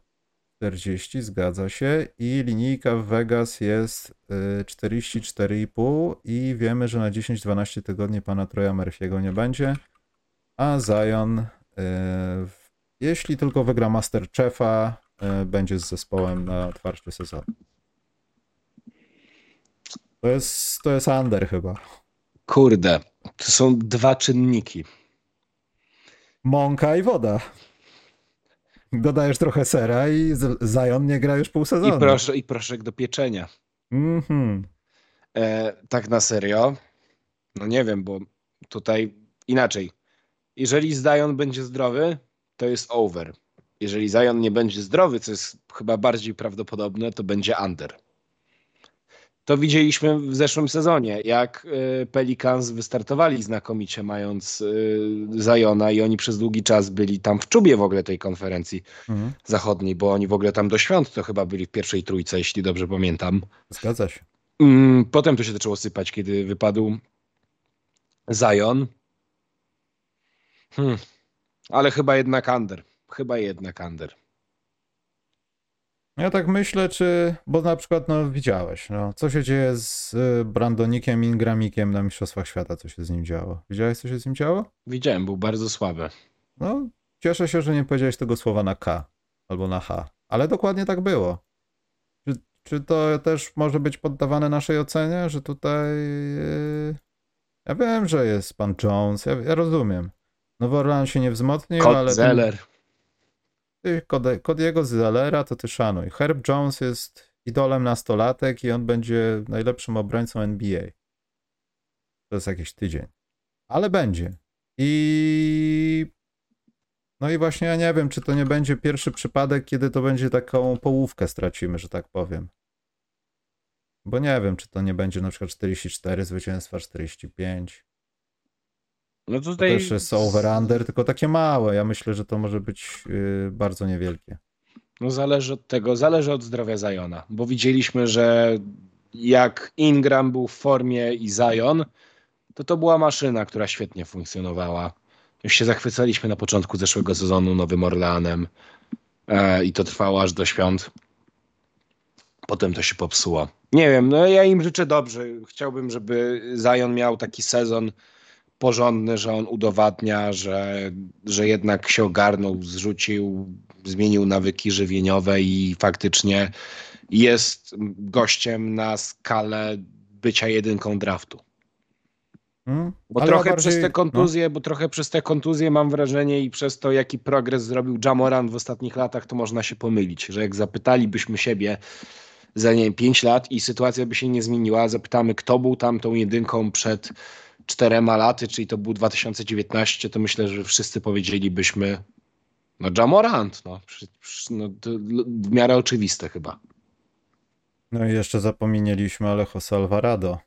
A: 40, zgadza się. I linijka w Vegas jest y, 44,5 i wiemy, że na 10-12 tygodni pana Troja Murphy'ego nie będzie. A Zion, jeśli tylko wygra Masterchefa, y, będzie z zespołem na otwarcie sezonu. To jest, to jest under chyba.
B: Kurde, to są dwa czynniki.
A: Mąka i woda. Dodajesz trochę sera i Zion nie gra już pół sezonu.
B: I, proszę, i proszek do pieczenia.
A: Mhm.
B: E, tak na serio? No nie wiem, bo tutaj inaczej. Jeżeli Zion będzie zdrowy, to jest over. Jeżeli Zion nie będzie zdrowy, co jest chyba bardziej prawdopodobne, to będzie under. To widzieliśmy w zeszłym sezonie, jak y, Pelicans wystartowali znakomicie, mając y, Zajona i oni przez długi czas byli tam w czubie w ogóle tej konferencji mhm. zachodniej, bo oni w ogóle tam do świąt to chyba byli w pierwszej trójce, jeśli dobrze pamiętam.
A: Zgadza się.
B: Mm, potem to się zaczęło sypać, kiedy wypadł Zion. Hmm. Ale chyba jednak under. Chyba jednak under.
A: Ja tak myślę, czy. Bo na przykład, no widziałeś, no, co się dzieje z y, Brandonikiem Ingramikiem na Mistrzostwach Świata, co się z nim działo. Widziałeś, co się z nim działo?
B: Widziałem, był bardzo słaby.
A: No, cieszę się, że nie powiedziałeś tego słowa na K albo na H, ale dokładnie tak było. Czy, czy to też może być poddawane naszej ocenie, że tutaj. Yy... Ja wiem, że jest pan Jones, ja, ja rozumiem. Nowy Orleans się nie wzmocnił,
B: Kot
A: ale.
B: Zeller.
A: Ten... Ty Cody'ego Zellera to ty szanuj. Herb Jones jest idolem nastolatek i on będzie najlepszym obrońcą NBA. To jest jakiś tydzień. Ale będzie. I no i właśnie ja nie wiem, czy to nie będzie pierwszy przypadek, kiedy to będzie taką połówkę stracimy, że tak powiem. Bo nie wiem, czy to nie będzie na przykład 44 zwycięstwa, 45. No tutaj... To też jest over-under, tylko takie małe. Ja myślę, że to może być yy, bardzo niewielkie.
B: No zależy od tego, zależy od zdrowia Zajona, bo widzieliśmy, że jak Ingram był w formie i Zion, to to była maszyna, która świetnie funkcjonowała. Już się zachwycaliśmy na początku zeszłego sezonu Nowym Orleanem e, i to trwało aż do świąt. Potem to się popsuło. Nie wiem, no ja im życzę dobrze. Chciałbym, żeby Zion miał taki sezon, porządny, że on udowadnia, że, że jednak się ogarnął, zrzucił, zmienił nawyki żywieniowe i faktycznie jest gościem na skalę bycia jedynką draftu. Hmm, bo trochę bardziej... przez te kontuzje, no. bo trochę przez te kontuzje mam wrażenie i przez to, jaki progres zrobił Jamoran w ostatnich latach, to można się pomylić, że jak zapytalibyśmy siebie za nie 5 lat i sytuacja by się nie zmieniła, zapytamy, kto był tam tą jedynką przed czterema laty, czyli to był 2019, to myślę, że wszyscy powiedzielibyśmy no Jamorant, no, no w miarę oczywiste chyba.
A: No i jeszcze zapomnieliśmy Alejo Alvarado.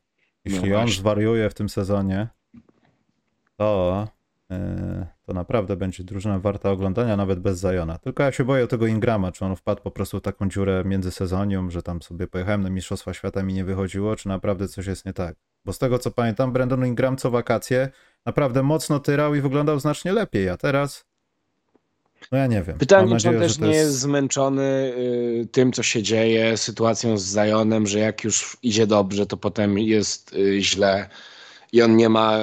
A: Jeśli no on zwariuje w tym sezonie, to, yy, to naprawdę będzie drużyna warta oglądania, nawet bez Zajona. Tylko ja się boję tego Ingrama, czy on wpadł po prostu w taką dziurę między sezonium, że tam sobie pojechałem na Mistrzostwa Świata mi nie wychodziło, czy naprawdę coś jest nie tak. Bo z tego co pamiętam, Brandon Ingram co wakacje naprawdę mocno tyrał i wyglądał znacznie lepiej, a teraz no ja nie wiem.
B: Pytanie, nadzieję, czy on też nie jest... jest zmęczony y, tym, co się dzieje, sytuacją z Zajonem, że jak już idzie dobrze, to potem jest y, źle i on nie ma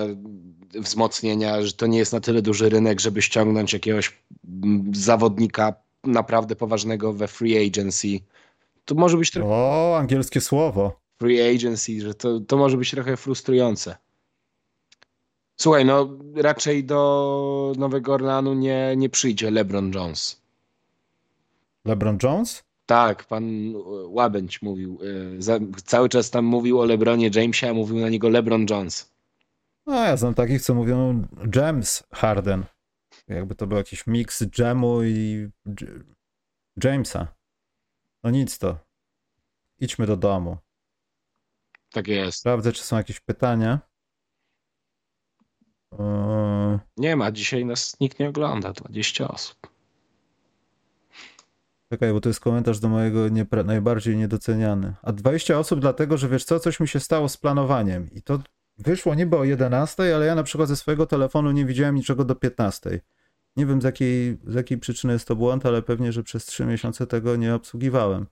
B: wzmocnienia, że to nie jest na tyle duży rynek, żeby ściągnąć jakiegoś mm, zawodnika naprawdę poważnego we free agency. To może być trochę...
A: O, angielskie słowo
B: free agency, że to, to może być trochę frustrujące. Słuchaj, no raczej do Nowego Orlanu nie, nie przyjdzie LeBron Jones.
A: LeBron Jones?
B: Tak, pan Łabędź mówił. Za, cały czas tam mówił o LeBronie Jamesie, a mówił na niego LeBron Jones.
A: No, ja znam takich, co mówią James Harden. Jakby to był jakiś miks Jamu i Jamesa. No nic to. Idźmy do domu.
B: Tak jest.
A: Sprawdzę, czy są jakieś pytania.
B: Eee... Nie ma, dzisiaj nas nikt nie ogląda, 20 osób.
A: Czekaj, bo to jest komentarz do mojego niepra- najbardziej niedoceniany. A 20 osób dlatego, że wiesz co, coś mi się stało z planowaniem. I to wyszło niby o 11, ale ja na przykład ze swojego telefonu nie widziałem niczego do 15. Nie wiem z jakiej, z jakiej przyczyny jest to błąd, ale pewnie, że przez trzy miesiące tego nie obsługiwałem.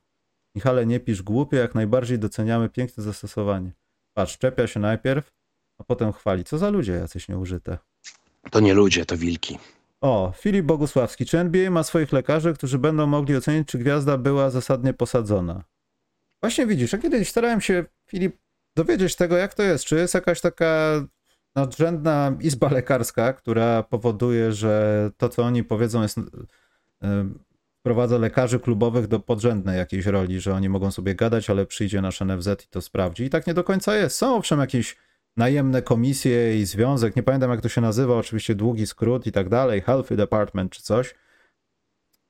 A: Michale, nie pisz głupie, jak najbardziej doceniamy piękne zastosowanie. Patrz, czepia się najpierw, a potem chwali. Co za ludzie jacyś nieużyte.
B: To nie ludzie, to wilki.
A: O, Filip Bogusławski. Czy NBA ma swoich lekarzy, którzy będą mogli ocenić, czy gwiazda była zasadnie posadzona? Właśnie widzisz, ja kiedyś starałem się, Filip, dowiedzieć tego, jak to jest. Czy jest jakaś taka nadrzędna izba lekarska, która powoduje, że to, co oni powiedzą, jest wprowadza lekarzy klubowych do podrzędnej jakiejś roli, że oni mogą sobie gadać, ale przyjdzie nasz NFZ i to sprawdzi. I tak nie do końca jest. Są owszem jakieś najemne komisje i związek, nie pamiętam jak to się nazywa, oczywiście długi skrót i tak dalej, Healthy Department czy coś.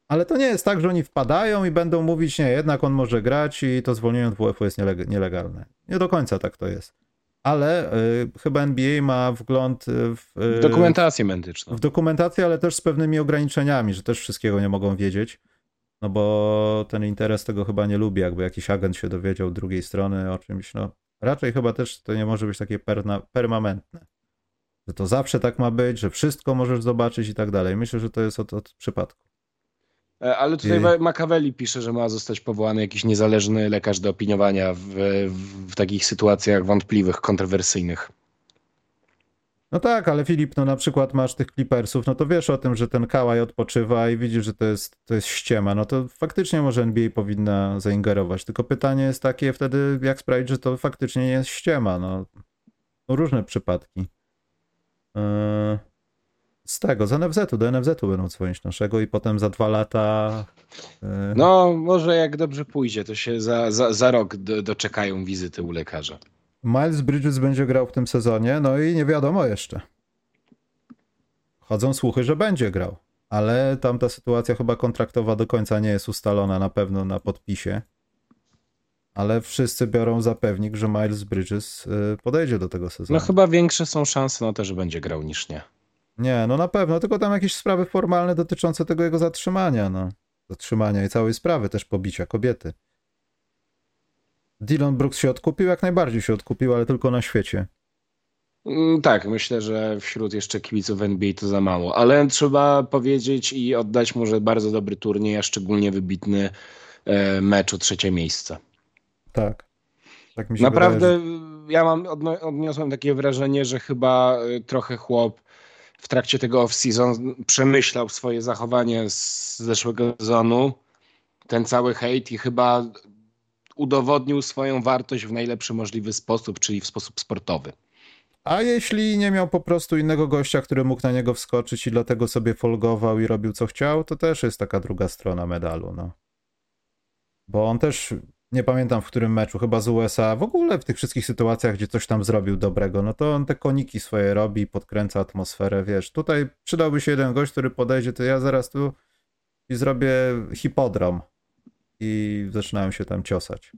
A: Ale to nie jest tak, że oni wpadają i będą mówić, nie, jednak on może grać i to zwolnienie od WF-u jest nielegalne. Nie do końca tak to jest. Ale y, chyba NBA ma wgląd w,
B: y, dokumentację medyczną.
A: W dokumentację, ale też z pewnymi ograniczeniami, że też wszystkiego nie mogą wiedzieć. No bo ten interes tego chyba nie lubi, jakby jakiś agent się dowiedział drugiej strony o czymś, no raczej chyba też to nie może być takie perna, permanentne. Że to zawsze tak ma być, że wszystko możesz zobaczyć i tak dalej. Myślę, że to jest od, od przypadku.
B: E, ale tutaj. Machiavelli pisze, że ma zostać powołany jakiś niezależny lekarz do opiniowania w, w, w takich sytuacjach wątpliwych, kontrowersyjnych.
A: No tak, ale Filip, no na przykład masz tych Clippersów, no to wiesz o tym, że ten Kałaj odpoczywa i widzisz, że to jest, to jest ściema, no to faktycznie może NBA powinna zaingerować. Tylko pytanie jest takie wtedy, jak sprawić, że to faktycznie nie jest ściema, no. no różne przypadki. Yy, z tego, z NFZ-u, do NFZ-u będą dzwonić naszego i potem za dwa lata...
B: Yy... No, może jak dobrze pójdzie, to się za, za, za rok do, doczekają wizyty u lekarza.
A: Miles Bridges będzie grał w tym sezonie, no i nie wiadomo jeszcze. Chodzą słuchy, że będzie grał, ale tam ta sytuacja chyba kontraktowa do końca nie jest ustalona na pewno na podpisie. Ale wszyscy biorą za pewnik, że Miles Bridges y, podejdzie do tego sezonu.
B: No chyba większe są szanse na to, że będzie grał niż nie.
A: Nie, no na pewno, tylko tam jakieś sprawy formalne dotyczące tego jego zatrzymania, no. Zatrzymania i całej sprawy, też pobicia kobiety. Dylan Brooks się odkupił? Jak najbardziej się odkupił, ale tylko na świecie.
B: Mm, tak, myślę, że wśród jeszcze kibiców NBA to za mało, ale trzeba powiedzieć i oddać może bardzo dobry turniej, a szczególnie wybitny e, mecz o trzecie miejsce.
A: Tak. tak
B: mi się Naprawdę wydaje, że... ja mam, odniosłem takie wrażenie, że chyba e, trochę chłop w trakcie tego off-season przemyślał swoje zachowanie z zeszłego sezonu, ten cały hejt i chyba udowodnił swoją wartość w najlepszy możliwy sposób, czyli w sposób sportowy.
A: A jeśli nie miał po prostu innego gościa, który mógł na niego wskoczyć i dlatego sobie folgował i robił co chciał, to też jest taka druga strona medalu, no. Bo on też, nie pamiętam w którym meczu, chyba z USA, w ogóle w tych wszystkich sytuacjach, gdzie coś tam zrobił dobrego, no to on te koniki swoje robi, podkręca atmosferę, wiesz. Tutaj przydałby się jeden gość, który podejdzie, to ja zaraz tu i zrobię hipodrom i zaczynają się tam ciosać.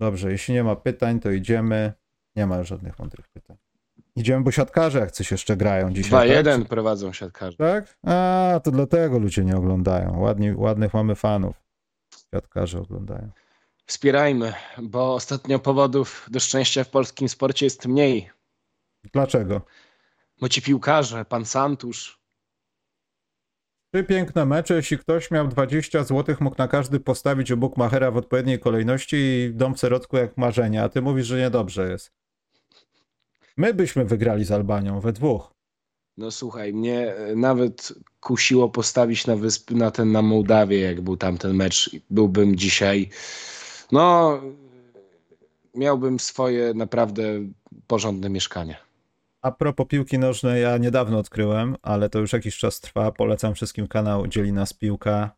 A: Dobrze, jeśli nie ma pytań, to idziemy. Nie ma żadnych mądrych pytań. Idziemy, bo siatkarze jak coś jeszcze grają dzisiaj.
B: 2-1 tak? prowadzą siatkarze.
A: Tak? A, to dlatego ludzie nie oglądają. Ładni, ładnych mamy fanów. Siatkarze oglądają.
B: Wspierajmy, bo ostatnio powodów do szczęścia w polskim sporcie jest mniej.
A: Dlaczego?
B: Bo ci piłkarze, pan Santusz,
A: Trzy piękne mecze. Jeśli ktoś miał 20 zł, mógł na każdy postawić u Bukmachera w odpowiedniej kolejności i dom w Serocku jak marzenie, a ty mówisz, że niedobrze jest. My byśmy wygrali z Albanią we dwóch.
B: No słuchaj, mnie e, nawet kusiło postawić na wysp, na ten na Mołdawię, jak był tam ten mecz. Byłbym dzisiaj, no miałbym swoje naprawdę porządne mieszkanie.
A: A propos piłki nożnej, ja niedawno odkryłem, ale to już jakiś czas trwa. Polecam wszystkim kanał Dzieli Nas Piłka.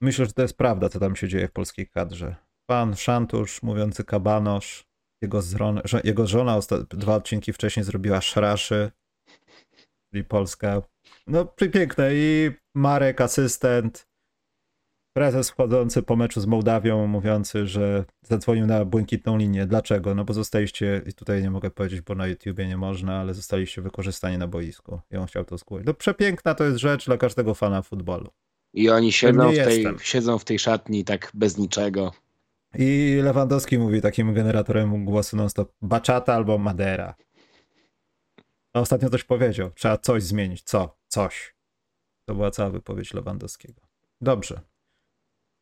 A: Myślę, że to jest prawda, co tam się dzieje w polskiej kadrze. Pan Szantusz, mówiący kabanosz, jego, zron, jego żona dwa odcinki wcześniej zrobiła szraszy, czyli Polska. No, piękne. I Marek, asystent, prezes wchodzący po meczu z Mołdawią, mówiący, że zadzwonił na błękitną linię. Dlaczego? No bo zostaliście, i tutaj nie mogę powiedzieć, bo na YouTubie nie można, ale zostaliście wykorzystani na boisku. I on chciał to zgłosić. No przepiękna to jest rzecz dla każdego fana futbolu.
B: I oni siedzą w, tej, siedzą w tej szatni tak bez niczego.
A: I Lewandowski mówi takim generatorem głosu non-stop Baczata albo Madera. A ostatnio coś powiedział. Trzeba coś zmienić. Co? Coś. To była cała wypowiedź Lewandowskiego. Dobrze.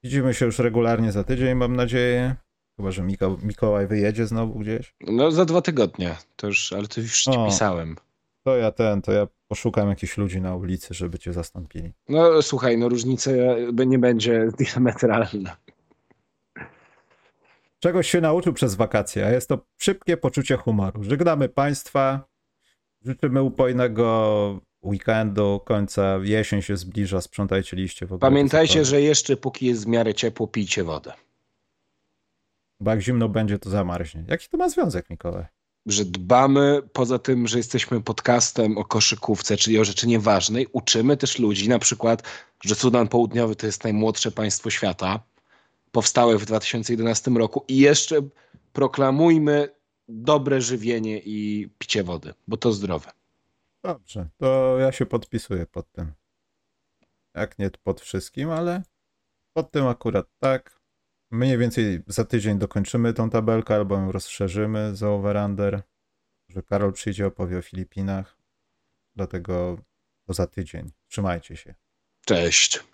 A: Widzimy się już regularnie za tydzień, mam nadzieję. Chyba, że Miko, Mikołaj wyjedzie znowu gdzieś.
B: No za dwa tygodnie. To już, ale to już ci
A: O.
B: pisałem.
A: To ja ten, to ja poszukam jakichś ludzi na ulicy, żeby cię zastąpili.
B: No słuchaj, no różnica nie będzie diametralna.
A: Czegoś się nauczył przez wakacje, a jest to szybkie poczucie humoru. Żegnamy Państwa. Życzymy upojnego weekendu, końca. Jesień się zbliża, sprzątajcie liście w ogóle.
B: Pamiętajcie, że jeszcze póki jest w miarę ciepło, pijcie wodę.
A: Bo jak zimno będzie, to zamarznie. Jaki to ma związek, Mikołaj?
B: Że dbamy, poza tym, że jesteśmy podcastem o koszykówce, czyli o rzeczy nieważnej, uczymy też ludzi, na przykład, że Sudan Południowy to jest najmłodsze państwo świata, powstałe w 2011 roku i jeszcze proklamujmy dobre żywienie i picie wody, bo to zdrowe.
A: Dobrze, to ja się podpisuję pod tym. Jak nie pod wszystkim, ale pod tym akurat tak. Mniej więcej za tydzień dokończymy tą tabelkę albo ją rozszerzymy za over-under. Że Karol przyjdzie, opowie o Filipinach. Dlatego to za tydzień. Trzymajcie się.
B: Cześć.